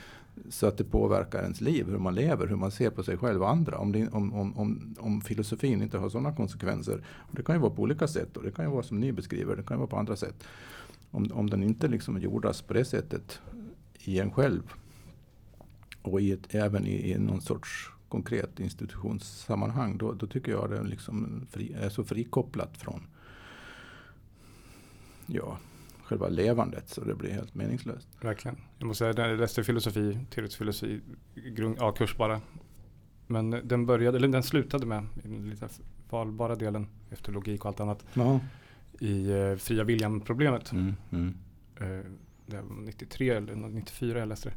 så att det påverkar ens liv, hur man lever, hur man ser på sig själv och andra. Om, det, om, om, om, om filosofin inte har sådana konsekvenser. Och det kan ju vara på olika sätt och det kan ju vara som ni beskriver, det kan ju vara på andra sätt. Om, om den inte liksom jordas på det sättet i en själv och i ett, även i, i någon sorts konkret institutionssammanhang, då, då tycker jag det liksom fri, är så frikopplat från ja, själva levandet så det blir helt meningslöst. Verkligen. Jag måste säga, jag läste filosofi, teoretisk filosofi, grund, ja, kurs bara. Men den började, eller den slutade med, i den lite valbara delen, efter logik och allt annat, Ja. i eh, fria viljan-problemet. Mm, mm. Eh, det var 93 eller 94 jag läste det.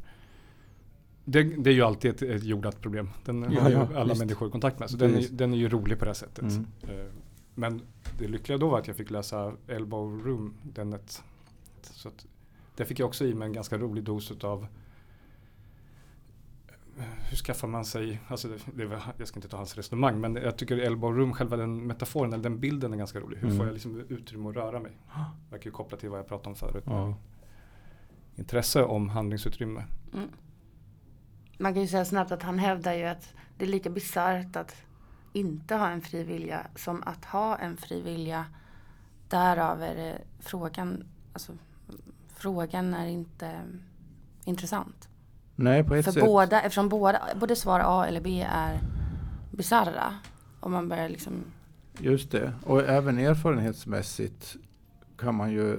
Det, det är ju alltid ett, ett jordat problem. Den Ja, har ju ja, alla visst. människor kontakt med. Så den är, den är ju rolig på det här sättet. Mm. Eh, Men det lyckliga då var att jag fick läsa Elbow Room, den ett, så att där fick jag också i mig en ganska rolig dos utav eh, hur skaffar man sig, alltså det, det var, jag ska inte ta hans resonemang, men jag tycker Elbow Room, själva den metaforen, eller den bilden är ganska rolig. Hur Mm. får jag liksom utrymme att röra mig? Verkar ju kopplat till vad jag pratade om förut. Ja. Intresse om handlingsutrymme. Mm. Man kan ju säga snabbt att han hävdar ju att det är lika bisarrt att inte ha en fri vilja som att ha en fri vilja. Därav är det frågan, alltså frågan är inte intressant. Nej, på ett För sätt. båda, eftersom båda, både svar A eller B är bisarra. Om man börjar liksom, Just det. Och även erfarenhetsmässigt kan man ju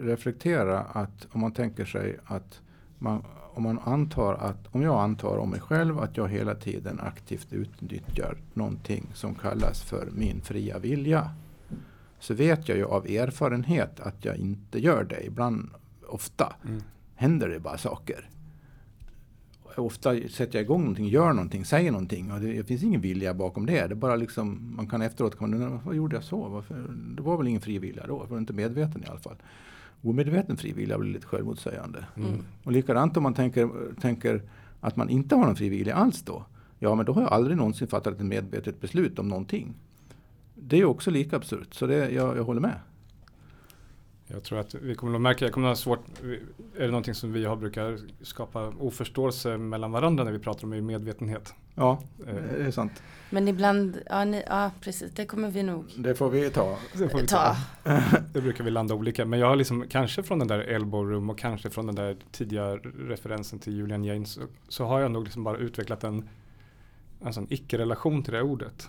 reflektera att om man tänker sig att man, om man antar att, om jag antar om mig själv att jag hela tiden aktivt utnyttjar någonting som kallas för min fria vilja. Så vet jag ju av erfarenhet att jag inte gör det. Ibland, ofta, Mm. händer det bara saker. Ofta sätter jag igång någonting, gör någonting, säger någonting och det, det finns ingen vilja bakom det. Det är bara liksom, man kan efteråt undra, vad gjorde jag så? Varför? Det var väl ingen fri vilja då? Jag var inte medveten i alla fall. Omedveten fri vilja blir lite självmotsägande. Mm. Och likadant om man tänker, tänker att man inte har någon fri vilja alls då. Ja, men då har jag aldrig någonsin fattat ett medvetet beslut om någonting. det är också lika absurt. Så det, jag, jag håller med. Jag tror att vi kommer att märka, jag kommer att ha svårt, är det någonting som vi har brukar skapa oförståelse mellan varandra när vi pratar om medvetenhet. Ja, Eh, det är sant. Men ibland, ja, ni, ja precis, det kommer vi nog Det får vi ta. det får vi ta. Det brukar vi landa olika. Men jag har liksom, kanske från den där elbow room och kanske från den där tidiga referensen till Julian Jaynes så, så har jag nog liksom bara utvecklat en, alltså en icke-relation till det ordet.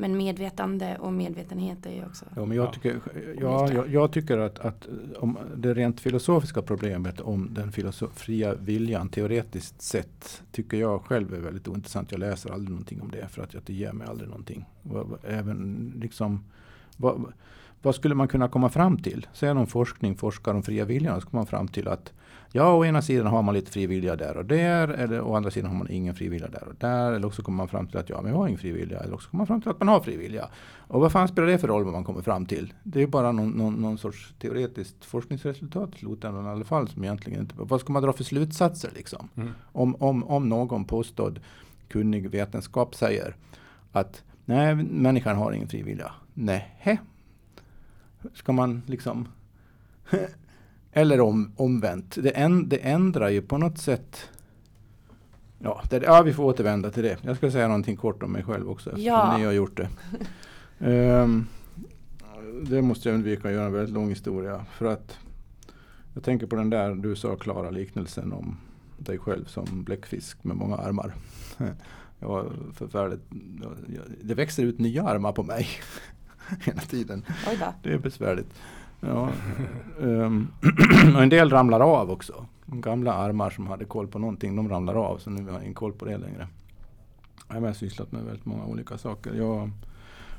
Men medvetande och medvetenhet är ju också. Ja, men jag, Ja. tycker, ja, jag, jag tycker att, att om det rent filosofiska problemet om den fria viljan teoretiskt sett tycker jag själv är väldigt ointressant. Jag läser aldrig någonting om det för att det ger mig aldrig någonting. Även liksom, vad, vad skulle man kunna komma fram till? Säg någon forskning forskar om fria viljan. Då ska man fram till att ja, å ena sidan har man lite fri vilja där och där. Eller å andra sidan har man ingen fri vilja där och där. Eller också kommer man fram till att ja, men jag har ingen fri vilja. Eller också kommer man fram till att man har fri vilja. Och vad fan spelar det för roll vad man kommer fram till? Det är bara någon, någon, någon sorts teoretiskt forskningsresultat i slutändan i alla fall. Som egentligen inte, vad ska man dra för slutsatser liksom? Mm. Om, om, om någon påstådd kunnig vetenskap säger att nej, människan har ingen fri vilja. Nej. Ska man liksom... Eller om, omvänt. Det, en, det ändrar ju på något sätt... Ja, det, ja, vi får återvända till det. Jag ska säga någonting kort om mig själv också. Eftersom Ja. ni har gjort det. Ehm, det måste jag undvika att göra en väldigt lång historia. För att jag tänker på den där du sa Klara liknelsen om dig själv som bläckfisk med många armar. Jag var förfärligt, det växer ut nya armar på mig hela tiden. Det är besvärligt. Ja. Um, och en del ramlar av också. Gamla armar som hade koll på någonting, de ramlar av. Så nu har jag ingen koll på det längre. Jag har sysslat med väldigt många olika saker. Jag,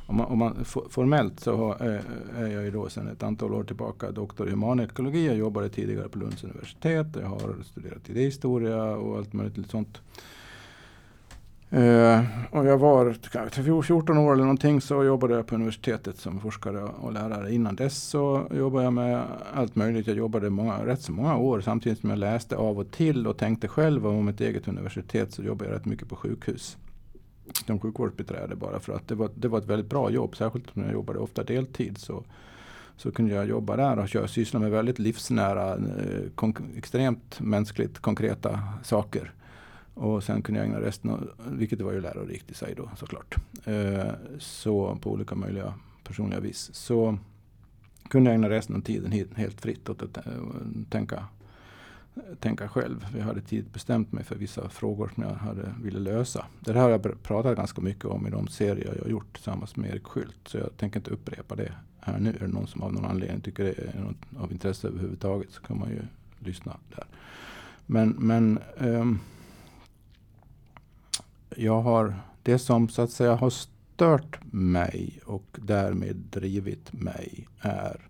om man, om man, formellt så har- är, är jag ju då sedan ett antal år tillbaka doktor i humanekologi. Jag jobbade tidigare på Lunds universitet. Jag har studerat idéhistoria och allt möjligt sånt. Eh, och jag var 14 år eller någonting så jobbade jag på universitetet som forskare och lärare. Innan dess så jobbade jag med allt möjligt. Jag jobbade många, rätt så många år samtidigt som jag läste av och till och tänkte själv om ett eget universitet så jobbade jag rätt mycket på sjukhus. Som sjukvårdsbiträde bara för att det var, det var ett väldigt bra jobb. Särskilt när jag jobbade ofta deltid så, så kunde jag jobba där och köra, syssla med väldigt livsnära, eh, extremt mänskligt konkreta saker. Och sen kunde jag ägna resten, av, vilket var ju lärorikt i sig då såklart. Eh, så på olika möjliga personliga vis. Så kunde jag ägna resten av tiden helt, helt fritt åt att eh, tänka, tänka själv. Jag hade tidigt bestämt mig för vissa frågor som jag hade, ville lösa. Det här har jag pratat ganska mycket om i de serier jag har gjort tillsammans med Erik Skylt. Så jag tänker inte upprepa det här nu. Är det någon som av någon anledning tycker det är något av intresse överhuvudtaget så kan man ju lyssna där. Men, men ehm, jag har det som så att säga har stört mig och därmed drivit mig är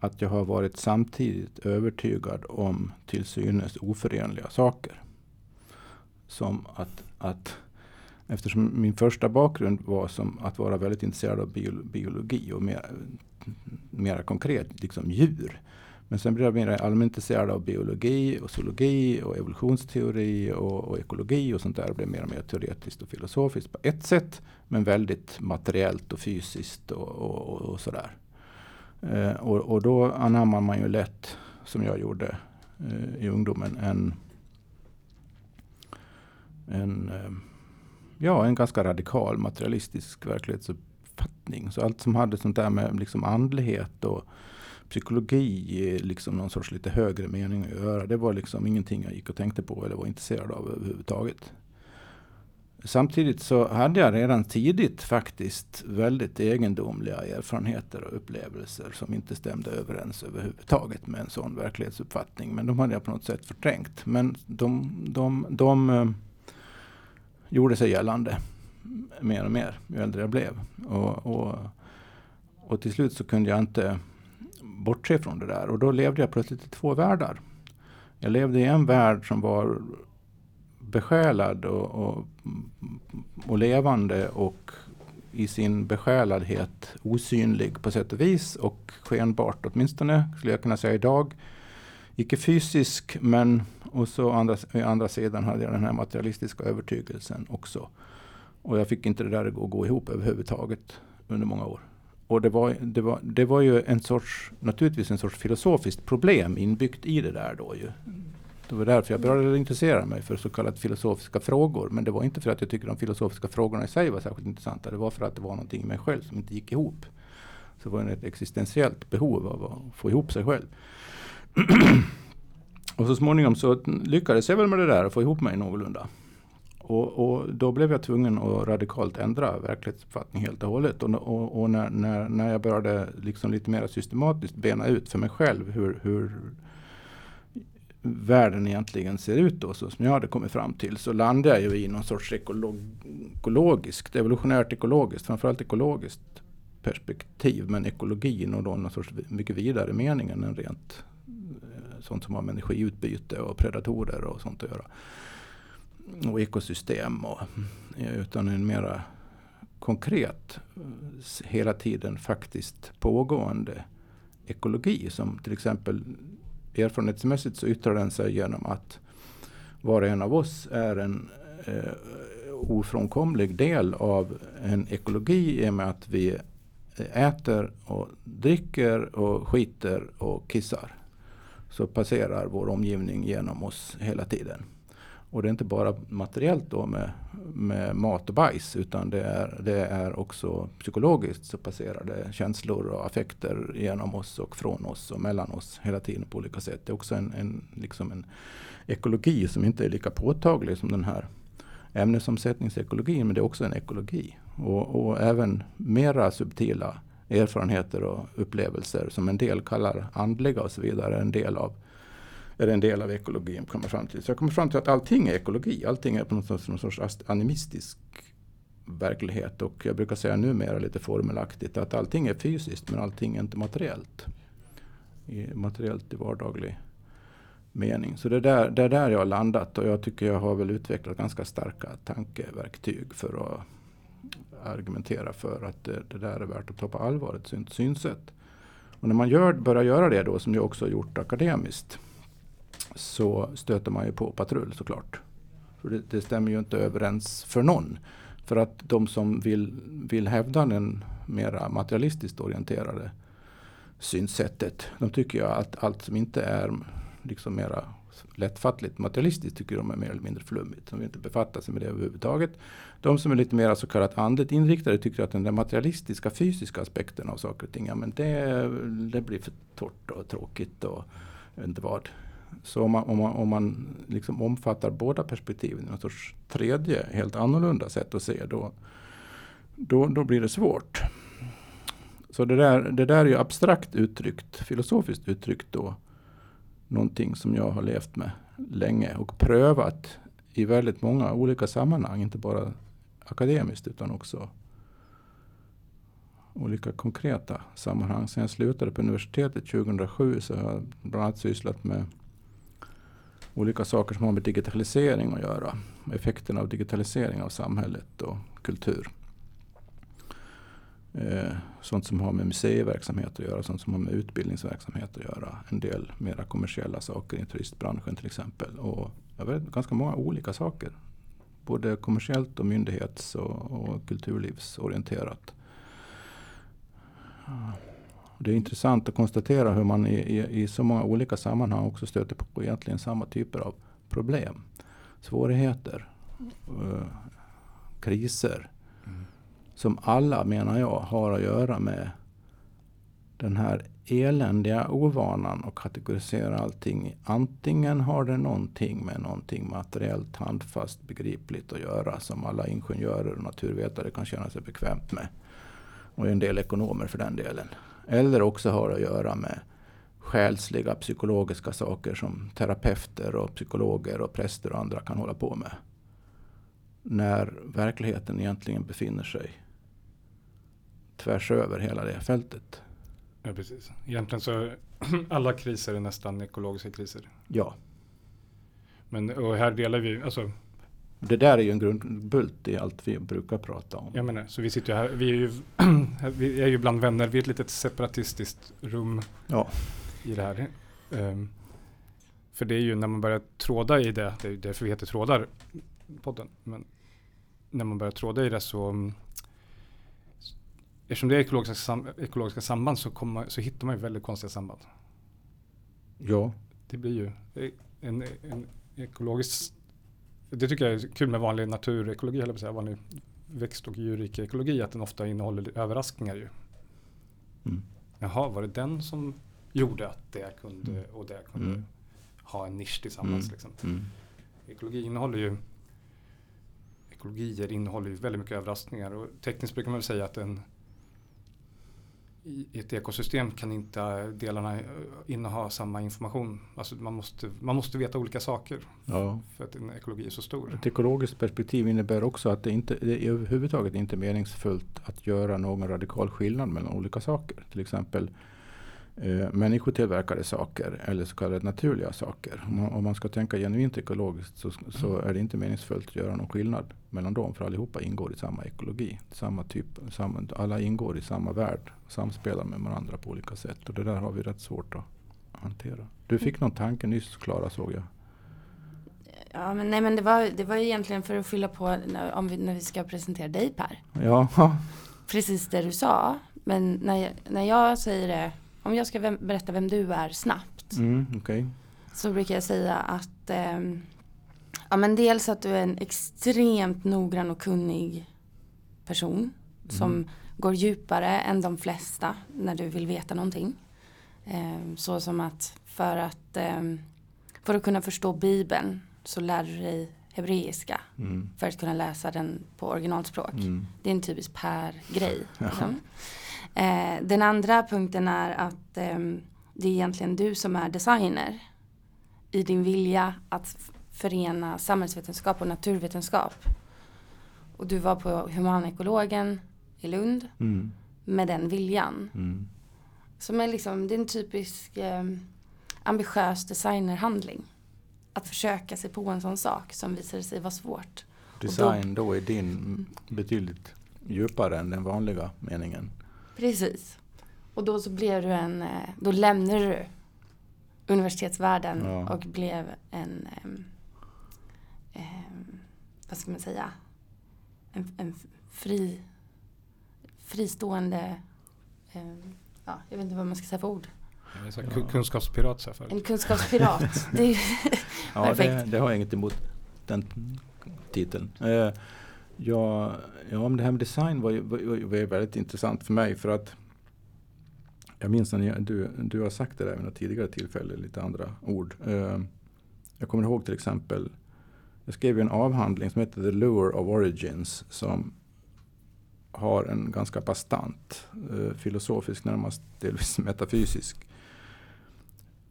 att jag har varit samtidigt övertygad om till synes oförenliga saker. Som att, att eftersom min första bakgrund var som att vara väldigt intresserad av biologi och mer, mera konkret liksom djur. Men sen blev jag mer allmänt intresserad av biologi och zoologi och evolutionsteori och, och ekologi och sånt där. Det blev mer och mer teoretiskt och filosofiskt på ett sätt. Men väldigt materiellt och fysiskt och, och, och sådär. Eh, och, och då anammar man ju lätt, som jag gjorde eh, i ungdomen, en, en, eh, ja, en ganska radikal materialistisk verklighetsuppfattning. Så allt som hade sånt där med liksom andlighet och psykologi liksom någon sorts lite högre mening att göra. Det var liksom ingenting jag gick och tänkte på eller var intresserad av överhuvudtaget. Samtidigt så hade jag redan tidigt faktiskt väldigt egendomliga erfarenheter och upplevelser som inte stämde överens överhuvudtaget med en sån verklighetsuppfattning. Men de hade jag på något sätt förträngt. Men de, de, de de gjorde sig gällande mer och mer ju äldre jag blev. Och, och, och till slut så kunde jag inte bortse från det där. Och då levde jag plötsligt i två världar. Jag levde i en värld som var besjälad och, och, och levande och i sin besjäladhet osynlig på sätt och vis och skenbart åtminstone skulle jag kunna säga idag. Icke fysisk men och så andra, å andra sidan hade jag den här materialistiska övertygelsen också. Och jag fick inte det där att gå, gå ihop överhuvudtaget. under många år. Och det var, det, var, det var ju en sorts, naturligtvis en sorts filosofiskt problem inbyggt i det där då ju. Det var därför jag började intressera mig för så kallade filosofiska frågor. Men det var inte för att jag tyckte de filosofiska frågorna i sig var särskilt intressanta. Det var för att det var någonting i mig själv som inte gick ihop. Så det var ett existentiellt behov av att få ihop sig själv. och så småningom så lyckades jag väl med det där och få ihop mig någorlunda. Och, och, då blev jag tvungen att radikalt ändra verklighetsuppfattning helt och hållet. Och, och, och när, när, när jag började liksom lite mer systematiskt bena ut för mig själv hur, hur världen egentligen ser ut då, så som jag hade kommit fram till, så landade jag ju i någon sorts ekolog, ekologiskt, evolutionärt ekologiskt, framförallt ekologiskt perspektiv. Men ekologin och då någon sorts mycket vidare mening än rent eh, sånt som har med energiutbyte och predatorer och sånt att göra. Och ekosystem och utan en mera konkret, hela tiden faktiskt pågående ekologi som till exempel erfarenhetsmässigt så yttrar den sig genom att var och en av oss är en eh, ofrånkomlig del av en ekologi i och med att vi äter och dricker och skiter och kissar. Så passerar vår omgivning genom oss hela tiden. Och det är inte bara materiellt då med, med mat och bajs utan det är, det är också psykologiskt så passerar det känslor och affekter genom oss och från oss och mellan oss hela tiden på olika sätt. Det är också en, en, liksom en ekologi som inte är lika påtaglig som den här ämnesomsättningsekologin men det är också en ekologi. Och, och även mera subtila erfarenheter och upplevelser som en del kallar andliga och så vidare en del av är en del av ekologin. Kommer fram till. Så jag kommer fram till att allting är ekologi. Allting är på något sätt någon sorts animistisk verklighet. Och jag brukar säga numera lite formelaktigt att allting är fysiskt men allting är inte materiellt. I, materiellt i vardaglig mening. Så det, där, det är där jag har landat och jag tycker jag har väl utvecklat ganska starka tankeverktyg för att argumentera för att det, det där är värt att ta på allvar, ett synsätt. Och när man gör, börjar göra det då, som jag också har gjort akademiskt, så stöter man ju på patrull såklart. För det, det, stämmer ju inte överens för någon. För att de som vill, vill hävda den mera materialistiskt orienterade synsättet, de tycker ju att allt som inte är liksom mera lättfattligt materialistiskt tycker de är mer eller mindre flummigt. De vill inte befatta sig med det överhuvudtaget. De som är lite mer så kallat andligt inriktade tycker att den där materialistiska fysiska aspekten av saker och ting, ja, men det, det blir för torrt och tråkigt och jag vet inte vad. Så om man, om man, om man liksom omfattar båda perspektiven i något sorts tredje, helt annorlunda sätt att se, då, då, då blir det svårt. Så det där, det där är ju abstrakt uttryckt, filosofiskt uttryckt då, någonting som jag har levt med länge och prövat i väldigt många olika sammanhang, inte bara akademiskt utan också olika konkreta sammanhang. Sen jag slutade på universitetet 2007 så har jag bland annat sysslat med olika saker som har med digitalisering att göra. Effekterna av digitalisering av samhället och kultur. Eh, sånt som har med museiverksamhet att göra, sånt som har med utbildningsverksamhet att göra. En del mera kommersiella saker i turistbranschen till exempel. Och jag vet, ganska många olika saker. Både kommersiellt och myndighets och, och kulturlivsorienterat. Det är intressant att konstatera hur man i, i, i så många olika sammanhang också stöter på egentligen samma typer av problem. Svårigheter, uh, kriser. Mm. Som alla menar jag har att göra med den här eländiga ovanan att kategorisera allting. Antingen har det någonting med någonting materiellt, handfast, begripligt att göra som alla ingenjörer och naturvetare kan känna sig bekvämt med. Och en del ekonomer för den delen. Eller också har att göra med själsliga psykologiska saker som terapeuter och psykologer och präster och andra kan hålla på med. När verkligheten egentligen befinner sig tvärs över hela det fältet. Ja, precis. Egentligen så alla kriser är nästan ekologiska kriser. Ja. Men och här delar vi, alltså det där är ju en grundbult i allt vi brukar prata om. Jag menar, så vi sitter här, vi är ju, vi är ju bland vänner, vi är ett litet separatistiskt rum ja. i det här. Um, för det är ju när man börjar tråda i det, det är därför vi heter Trådar, podden, men när man börjar tråda i det så eftersom det är ekologiska, sam, ekologiska samband så, kommer, så hittar man ju väldigt konstiga samband. Ja, Det blir ju en, en ekologisk det tycker jag är kul med vanlig naturekologi, eller säga, vanlig växt och djurrikeekologi, att den ofta innehåller överraskningar ju. Mm. Jaha, var det den som gjorde att det kunde Mm. och det kunde Mm. ha en nisch tillsammans? Mm. Liksom. Mm. Ekologi innehåller ju ekologier innehåller ju väldigt mycket överraskningar och tekniskt brukar man väl säga att en i ett ekosystem kan inte delarna eh, inneha samma information. Alltså man måste, man måste veta olika saker ja. för att en ekologi är så stor. Ett ekologiskt perspektiv innebär också att det, inte, det är överhuvudtaget inte meningsfullt att göra någon radikal skillnad mellan olika saker. Till exempel eh, människotillverkade saker eller så kallade naturliga saker. Om man, om man ska tänka genuint ekologiskt så, så är det inte meningsfullt att göra någon skillnad mellan dem för allihopa ingår i samma ekologi. Samma typ, samma, alla ingår i samma värld samspelar med varandra på olika sätt. Och det där har vi rätt svårt att hantera. Du fick någon tanke nyss Klara såg jag. Ja, men nej, men det var, det var egentligen för att fylla på när, om vi, när vi ska presentera dig Per. Ja, Precis det du sa. Men när jag, när jag säger det, om jag ska vem, berätta vem du är snabbt. mm, okej. Så brukar jag säga att ehm, ja, men dels att du är en extremt noggrann och kunnig person. Som Mm. går djupare än de flesta när du vill veta någonting. Ehm, så som att för att, ehm, för att kunna förstå Bibeln så lär du dig hebreiska Mm. för att kunna läsa den på originalspråk. Mm. Det är en typisk Per-grej. Liksom. Eh, den andra punkten är att ehm, det är egentligen du som är designer i din vilja att förena samhällsvetenskap och naturvetenskap. Och du var på humanekologen i Lund Mm. med den viljan. Mm. Som är liksom, det är en typisk eh, ambitiös designerhandling. Att försöka sig på en sån sak som visade sig vara svårt. Design då är din betydligt djupare än den vanliga meningen. Precis. Och då så blev du en, eh, då lämnade du universitetsvärlden Ja. och blev en, ehm, vad ska man säga, en, en fri, fristående, ehm, ja, jag vet inte vad man ska säga för ord. Jag Ja. ku- Kunskapspirat så här förut. En kunskapspirat. det är, Ja, det, Perfekt. det har jag inget emot den titeln. Eh, ja, ja, men det här med design var ju, var, var väldigt intressant för mig för att jag minns när jag, du, du har sagt det där vid något tidigare tillfälle, lite andra ord. Uh, jag kommer ihåg till exempel, jag skrev ju en avhandling som heter The Lure of Origins som har en ganska bastant uh, filosofisk, närmast delvis metafysisk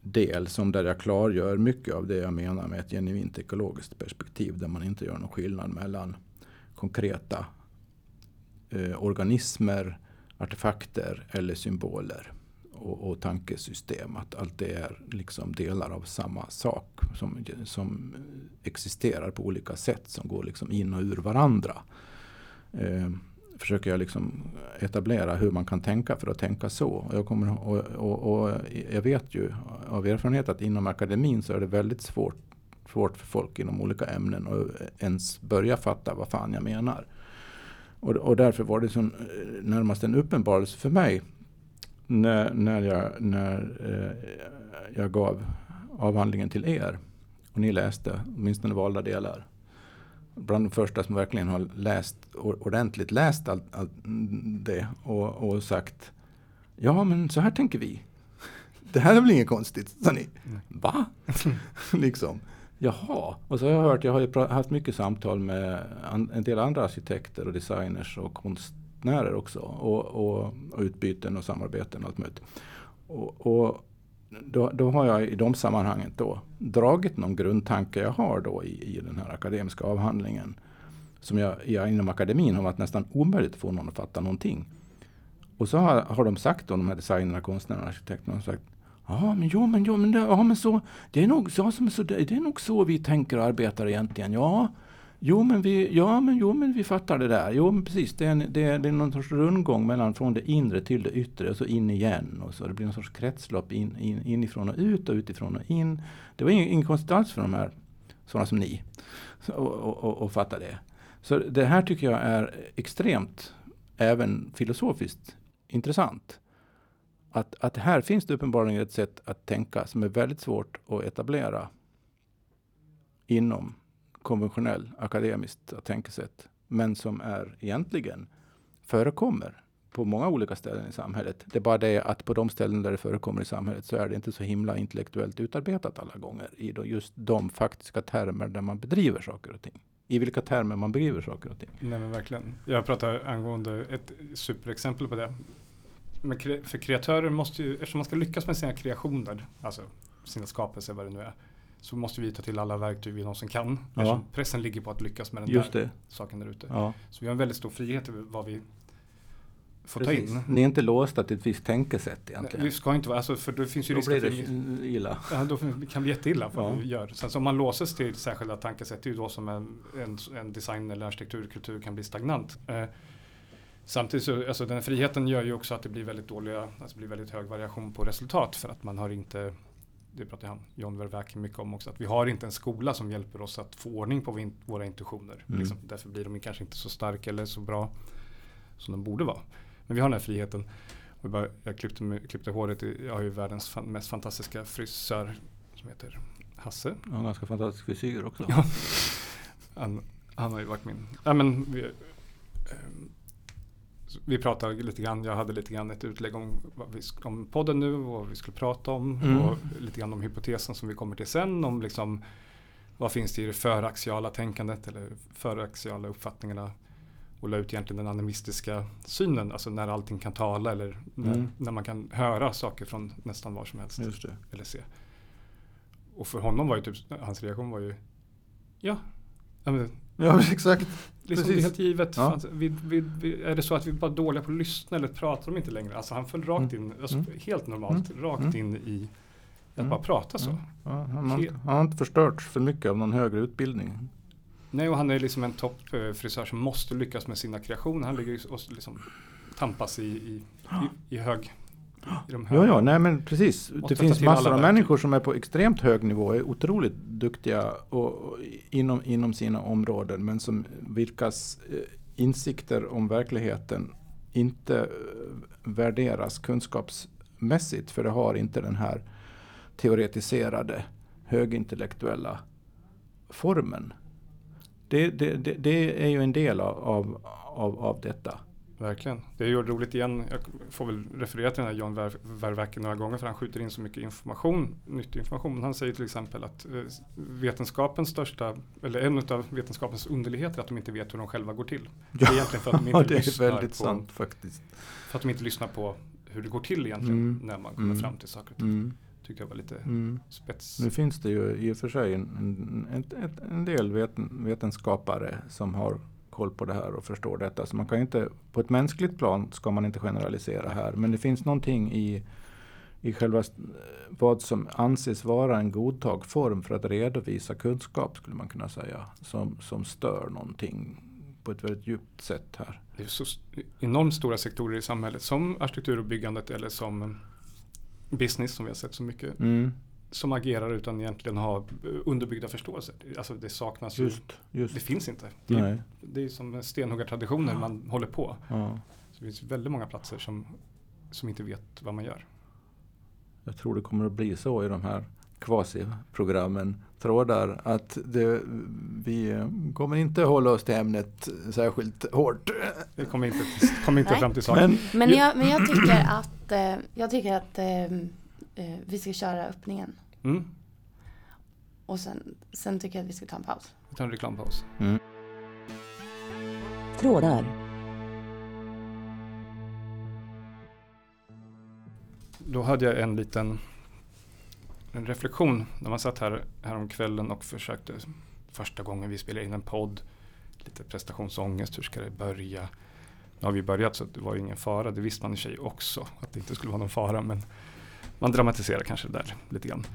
del som där jag klargör mycket av det jag menar med ett genuint ekologiskt perspektiv där man inte gör någon skillnad mellan konkreta eh, organismer, artefakter eller symboler och, och tankesystem. Att allt det är liksom delar av samma sak som, som existerar på olika sätt som går liksom in och ur varandra. Eh, försöker jag liksom etablera hur man kan tänka för att tänka så. Och jag, kommer, och, och, och jag vet ju av erfarenhet att inom akademin så är det väldigt svårt, svårt för folk inom olika ämnen att ens börja fatta vad fan jag menar. Och, och därför var det sån, eh, närmast en uppenbarelse för mig när, när, jag, när eh, jag gav avhandlingen till er och ni läste åtminstone valda delar bland de första som verkligen har läst ordentligt läst allt, allt det och, och sagt Ja men så här tänker vi. Det här är väl inget konstigt, sa ni. Va? liksom. Jaha. Och så har jag hört, jag har ju haft mycket samtal med en del andra arkitekter och designers och konstnärer också. Och, och, och utbyten och samarbeten och allt möjligt. Och, och då, då har jag i de sammanhangen då dragit någon grundtanke jag har då i, i den här akademiska avhandlingen. Som jag, jag inom akademin har varit nästan omöjligt att få någon att fatta någonting. Och så har, har de sagt då, de här designerna, konstnärerna, arkitekterna, sagt Ja men jo men jo men det, ja, men så, det, är nog, så, så, så, det är nog så vi tänker och arbetar egentligen. Ja, jo men vi, ja, men, jo, men vi fattar det där. Jo men precis, det är, en, det, är, det är någon sorts rundgång mellan från det inre till det yttre och så in igen. Och så det blir någon sorts kretslopp in, in, inifrån och ut och utifrån och in. Det var inget, konstigt alls för de här, sådana som ni, så, och, och, och fatta det. Så det här tycker jag är extremt även filosofiskt intressant. Att, att här finns det uppenbarligen ett sätt att tänka som är väldigt svårt att etablera inom konventionell akademiskt tänkesätt. Men som är egentligen förekommer på många olika ställen i samhället. Det är bara det att på de ställen där det förekommer i samhället så är det inte så himla intellektuellt utarbetat alla gånger i då just de faktiska termer där man bedriver saker och ting. I vilka termer man bedriver saker och ting. Nej men verkligen. Jag pratar angående ett superexempel på det. Men för kreatörer måste ju, eftersom man ska lyckas med sina kreationer, alltså sina skapelser vad det nu är, så måste vi ta till alla verktyg vi någonsin kan. Ja. Pressen ligger på att lyckas med den Just där det. saken där ute. Ja, Så vi har en väldigt stor frihet över vad vi får ta precis. in. Ni är inte låsta till ett visst tänkesätt egentligen. Vi ska inte vara, alltså, för det finns ju Då risk blir att det vi, illa. ja, då kan bli jätteilla vad Ja. vi gör. Sen så om man låses till särskilda tankesätt, det är ju då som en, en, en design eller arkitekturkultur kan bli stagnant. Eh, samtidigt så, alltså den friheten gör ju också att det blir väldigt dåliga, alltså blir väldigt hög variation på resultat för att man har inte det pratar han, John Vervaeke mycket om också, att vi har inte en skola som hjälper oss att få ordning på våra intuitioner. Mm. Liksom, därför blir de kanske inte så starka eller så bra som de borde vara. Men vi har den här friheten. Och jag, bara, jag klippte, klippte håret, i, jag har ju världens fan, mest fantastiska frisör som heter Hasse. Ja, ganska fantastisk frisyr också. Ja. Han, han har ju varit min... Ja, men vi, ehm, vi pratade lite grann, jag hade lite grann ett utlägg om, vi, om podden nu och vad vi skulle prata om. Mm. Och lite grann om hypotesen som vi kommer till sen. Om liksom, vad finns det i det föraxiala tänkandet eller föraxiala uppfattningarna. Och la ut egentligen den animistiska synen, alltså när allting kan tala eller när, Mm. när man kan höra saker från nästan var som helst eller se. Och för honom var ju typ, hans reaktion var ju Ja, ja exakt. liksom det är Precis. helt givet. Ja. Vi, vi, vi, är det så att vi bara är dåliga på att lyssna eller pratar de inte längre? Alltså han föll rakt in, alltså, Mm. helt normalt, rakt Mm. in i att Mm. bara prata så. Ja, han, har, han har inte förstört för mycket av någon högre utbildning. Nej, och han är liksom en toppfrisör som måste lyckas med sina kreationer. Han ligger och liksom tampas i, i, i, i hög Ja, ja, nej men precis. Det finns massor av människor som är på extremt hög nivå, är otroligt duktiga och, och inom, inom sina områden, men som vilkas eh, insikter om verkligheten inte eh, värderas kunskapsmässigt, för det har inte den här teoretiserade högintellektuella formen. Det, det, det, det är ju en del av, av, av detta. Verkligen. Det är ju roligt igen. Jag får väl referera till den här John Ver- några gånger för han skjuter in så mycket information, nyttig information. Han säger till exempel att eh, vetenskapens största, eller en av vetenskapens underligheter är att de inte vet hur de själva går till. Det är egentligen för att de Ja, inte det är lyssnar väldigt på, sant faktiskt. för att de inte lyssnar på hur det går till egentligen Mm. när man kommer Mm. fram till saker och ting. Mm. Tyckte jag var lite Mm. spets. Nu finns det ju i och för sig en, en, en, en del veten, vetenskapare som har koll på det här och förstår detta. Så man kan inte, på ett mänskligt plan ska man inte generalisera här. Men det finns någonting i, i själva s- vad som anses vara en godtag form för att redovisa kunskap skulle man kunna säga. Som, som stör någonting på ett väldigt djupt sätt här. Det är så enormt stora sektorer i samhället som arkitektur och byggandet eller som eh, business som vi har sett så mycket. Mm, Som agerar utan egentligen ha eh, underbyggda förståelser. Alltså det saknas ju. just, just. Det finns inte. Det är, Nej. det är som stenhuggartraditioner man håller på. Ja. Så det finns väldigt många platser som, som inte vet vad man gör. Jag tror det kommer att bli så i de här quasi-programmen, trådar, att det, vi eh, kommer inte hålla oss till ämnet särskilt hårt. Det kommer inte, kommer inte Nej. fram till saken. Men Men jag, men jag tycker att, eh, jag tycker att eh, vi ska köra öppningen. Mm. Och sen, sen tycker jag att vi ska ta en paus. Vi tar en reklampaus. trådar, Då hade jag en liten en reflektion när man satt här, här om kvällen och försökte första gången vi spelade in en podd. Lite prestationsångest, hur ska det börja? Nu har vi börjat så det var ju ingen fara, det visste man i sig också att det inte skulle vara någon fara men man dramatiserar kanske det där lite grann.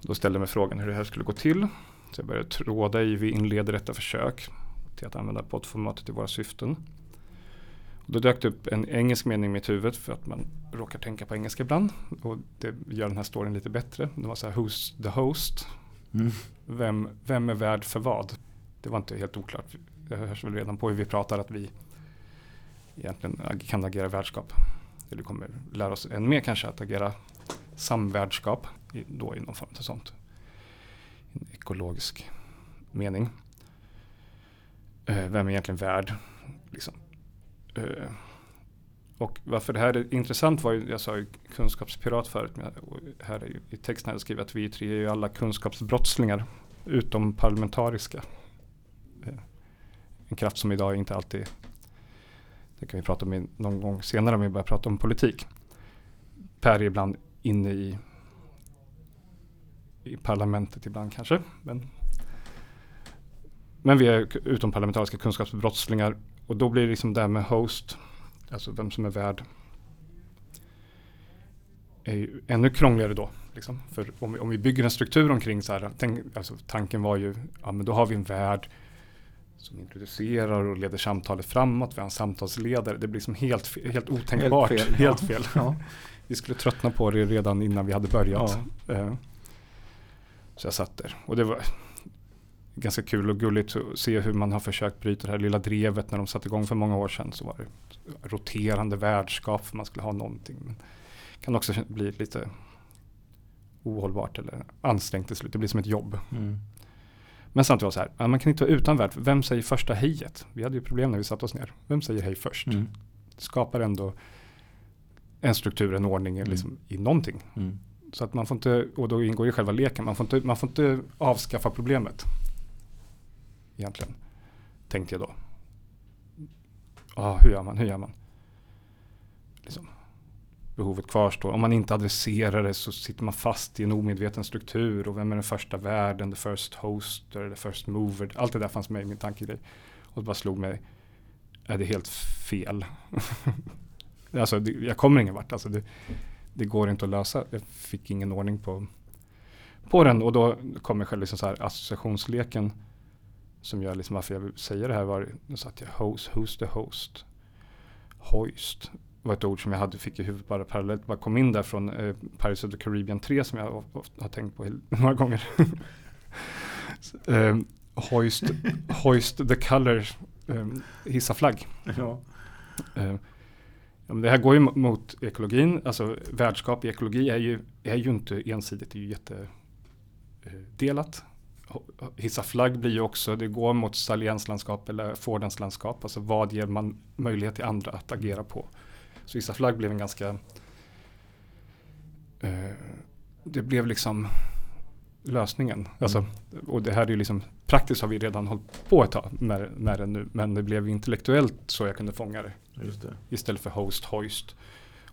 Då ställde jag mig frågan hur det här skulle gå till. Så jag började tråda i, vi inleder detta försök till att använda poddformatet i våra syften. Och då dök det upp en engelsk mening i mitt huvud för att man råkar tänka på engelska ibland. Och det gör den här storyn lite bättre. Det var så här, who's the host? Mm. Vem, vem är värd för vad? Det var inte helt oklart. Det hörs väl redan på hur vi pratar att vi egentligen kan agera värdskap. Eller kommer lära oss än mer kanske att agera samvärdskap, då i någon form av sånt. En ekologisk mening. Eh, vem är egentligen värd? Liksom. Eh, och varför det här är intressant var ju, jag sa ju kunskapspirat förut, men här är ju, i texten har jag skrivit att vi tre är ju alla kunskapsbrottslingar, utom parlamentariska. Eh, en kraft som idag inte alltid, det kan vi prata om någon gång senare om vi börjar prata om politik. Per är ibland inne i, i parlamentet ibland kanske, men men vi är utomparlamentariska kunskapsbrottslingar och då blir det liksom det här med host, alltså vem som är värd, är ännu krångligare då. Liksom. För om vi, om vi bygger en struktur omkring så här, tänk, alltså tanken var ju, ja men då har vi en värd som introducerar och leder samtalet framåt, vi har en samtalsledare, det blir liksom helt, helt otänkbart. Helt fel, Helt fel. Ja. Vi skulle tröttna på det redan innan vi hade börjat. Eh, Så jag satt där. Och det var ganska kul och gulligt att se hur man har försökt bryta det här lilla drevet när de satte igång för många år sedan. Så var det roterande värdskap för man skulle ha någonting. Men det kan också bli lite ohållbart eller ansträngt till slut. Det blir som ett jobb. Mm. Men samtidigt var det så här, ja, man kan inte vara utan värld. Vem säger första hejet? Vi hade ju problem när vi satte oss ner. Vem säger hej först? Mm. Det skapar ändå en struktur, en ordning liksom, i någonting. Mm. Så att man får inte, och då ingår i själva leken, man får inte, man får inte avskaffa problemet. Egentligen, tänkte jag då. Ja, hur gör man, hur gör man? Liksom, behovet kvarstår. Om man inte adresserar det så sitter man fast i en omedveten struktur. Och vem är den första värden, the first host, eller the first mover. Allt det där fanns med i min tankegrej. Och det bara slog mig, är det helt fel? alltså, det, jag kommer ingen vart. Alltså, det, det går inte att lösa. Jag fick ingen ordning på, på den och då kommer själv liksom så här associationsleken som gör liksom varför jag säga det här var, då satt jag host, who's the host? Hoist var ett ord som jag hade, fick i huvudet bara parallellt, bara kom in där från eh, Pirates of the Caribbean 3 som jag of- of- har tänkt på några gånger. Så, eh, hoist, hoist the colors, eh, hissa flagg. Ja. Eh, ja, det här går ju mo- mot ekologin, alltså värdskap i ekologi är ju, är ju inte ensidigt, det är ju jättedelat. Hissa flagg blir ju också, det går mot salienslandskap eller affordance-landskap, alltså vad ger man möjlighet till andra att agera på. Så hissa flagg blev en ganska, eh, det blev liksom lösningen. Alltså, och det här är ju liksom, praktiskt har vi redan hållit på ett tag med, med det nu, men det blev intellektuellt så jag kunde fånga det det. istället för host, hoist.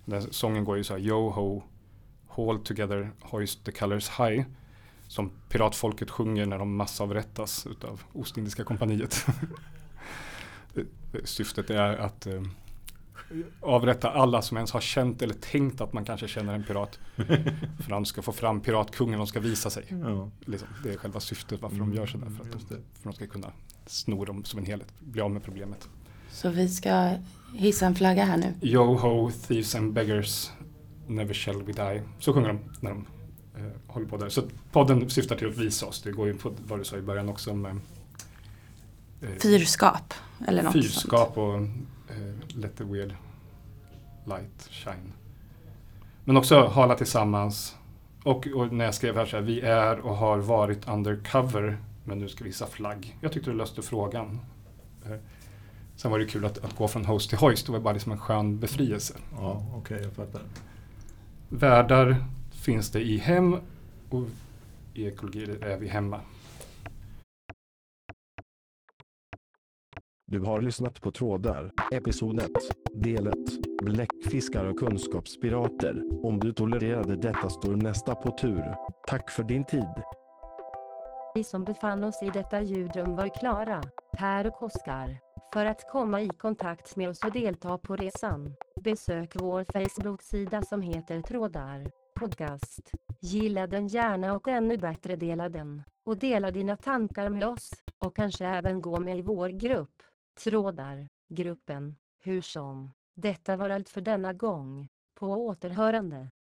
Den sången går ju så här, yo ho, hold together, hoist the colors high. Som piratfolket sjunger när de massavrättas utav Ostindiska kompaniet. Syftet är att eh, avrätta alla som ens har känt eller tänkt att man kanske känner en pirat. för de ska få fram piratkungen, de ska visa sig. Ja. Liksom, det är själva syftet varför Mm, de gör sådär. För att, de, för att de ska kunna sno dem som en helhet, bli av med problemet. Så vi ska hissa en flagga här nu. Yo ho, thieves and beggars, never shall we die. Så sjunger de när de eh, håller på där. Så podden syftar till att visa oss. Det går ju på vad du sa i början också om eh, eh, Fyrskap eller något sånt. fyrskap och eh, let the weird light shine. Men också hala tillsammans. Och, och när jag skrev här så här, vi är och har varit undercover, men nu ska vi hissa flagg. Jag tyckte det löste frågan. Eh, sen var det kul att, att gå från host till hoist, det var bara liksom en skön befrielse. Ja, okej, jag fattar. Värdar finns det i hem och i ekologi är vi hemma. Du har lyssnat på Trådar, episod 1, del 1, Bläckfiskar och kunskapspirater. Om du tolererade detta står nästa på tur. Tack för din tid. Vi som befann oss i detta ljudrum var Klara, Per och Oskar. För att komma i kontakt med oss och delta på resan, besök vår Facebook-sida som heter Trådar Podcast. Gilla den gärna och ännu bättre dela den. Och dela dina tankar med oss, och kanske även gå med i vår grupp. Trådar, gruppen, hur som. Detta var allt för denna gång. På återhörande.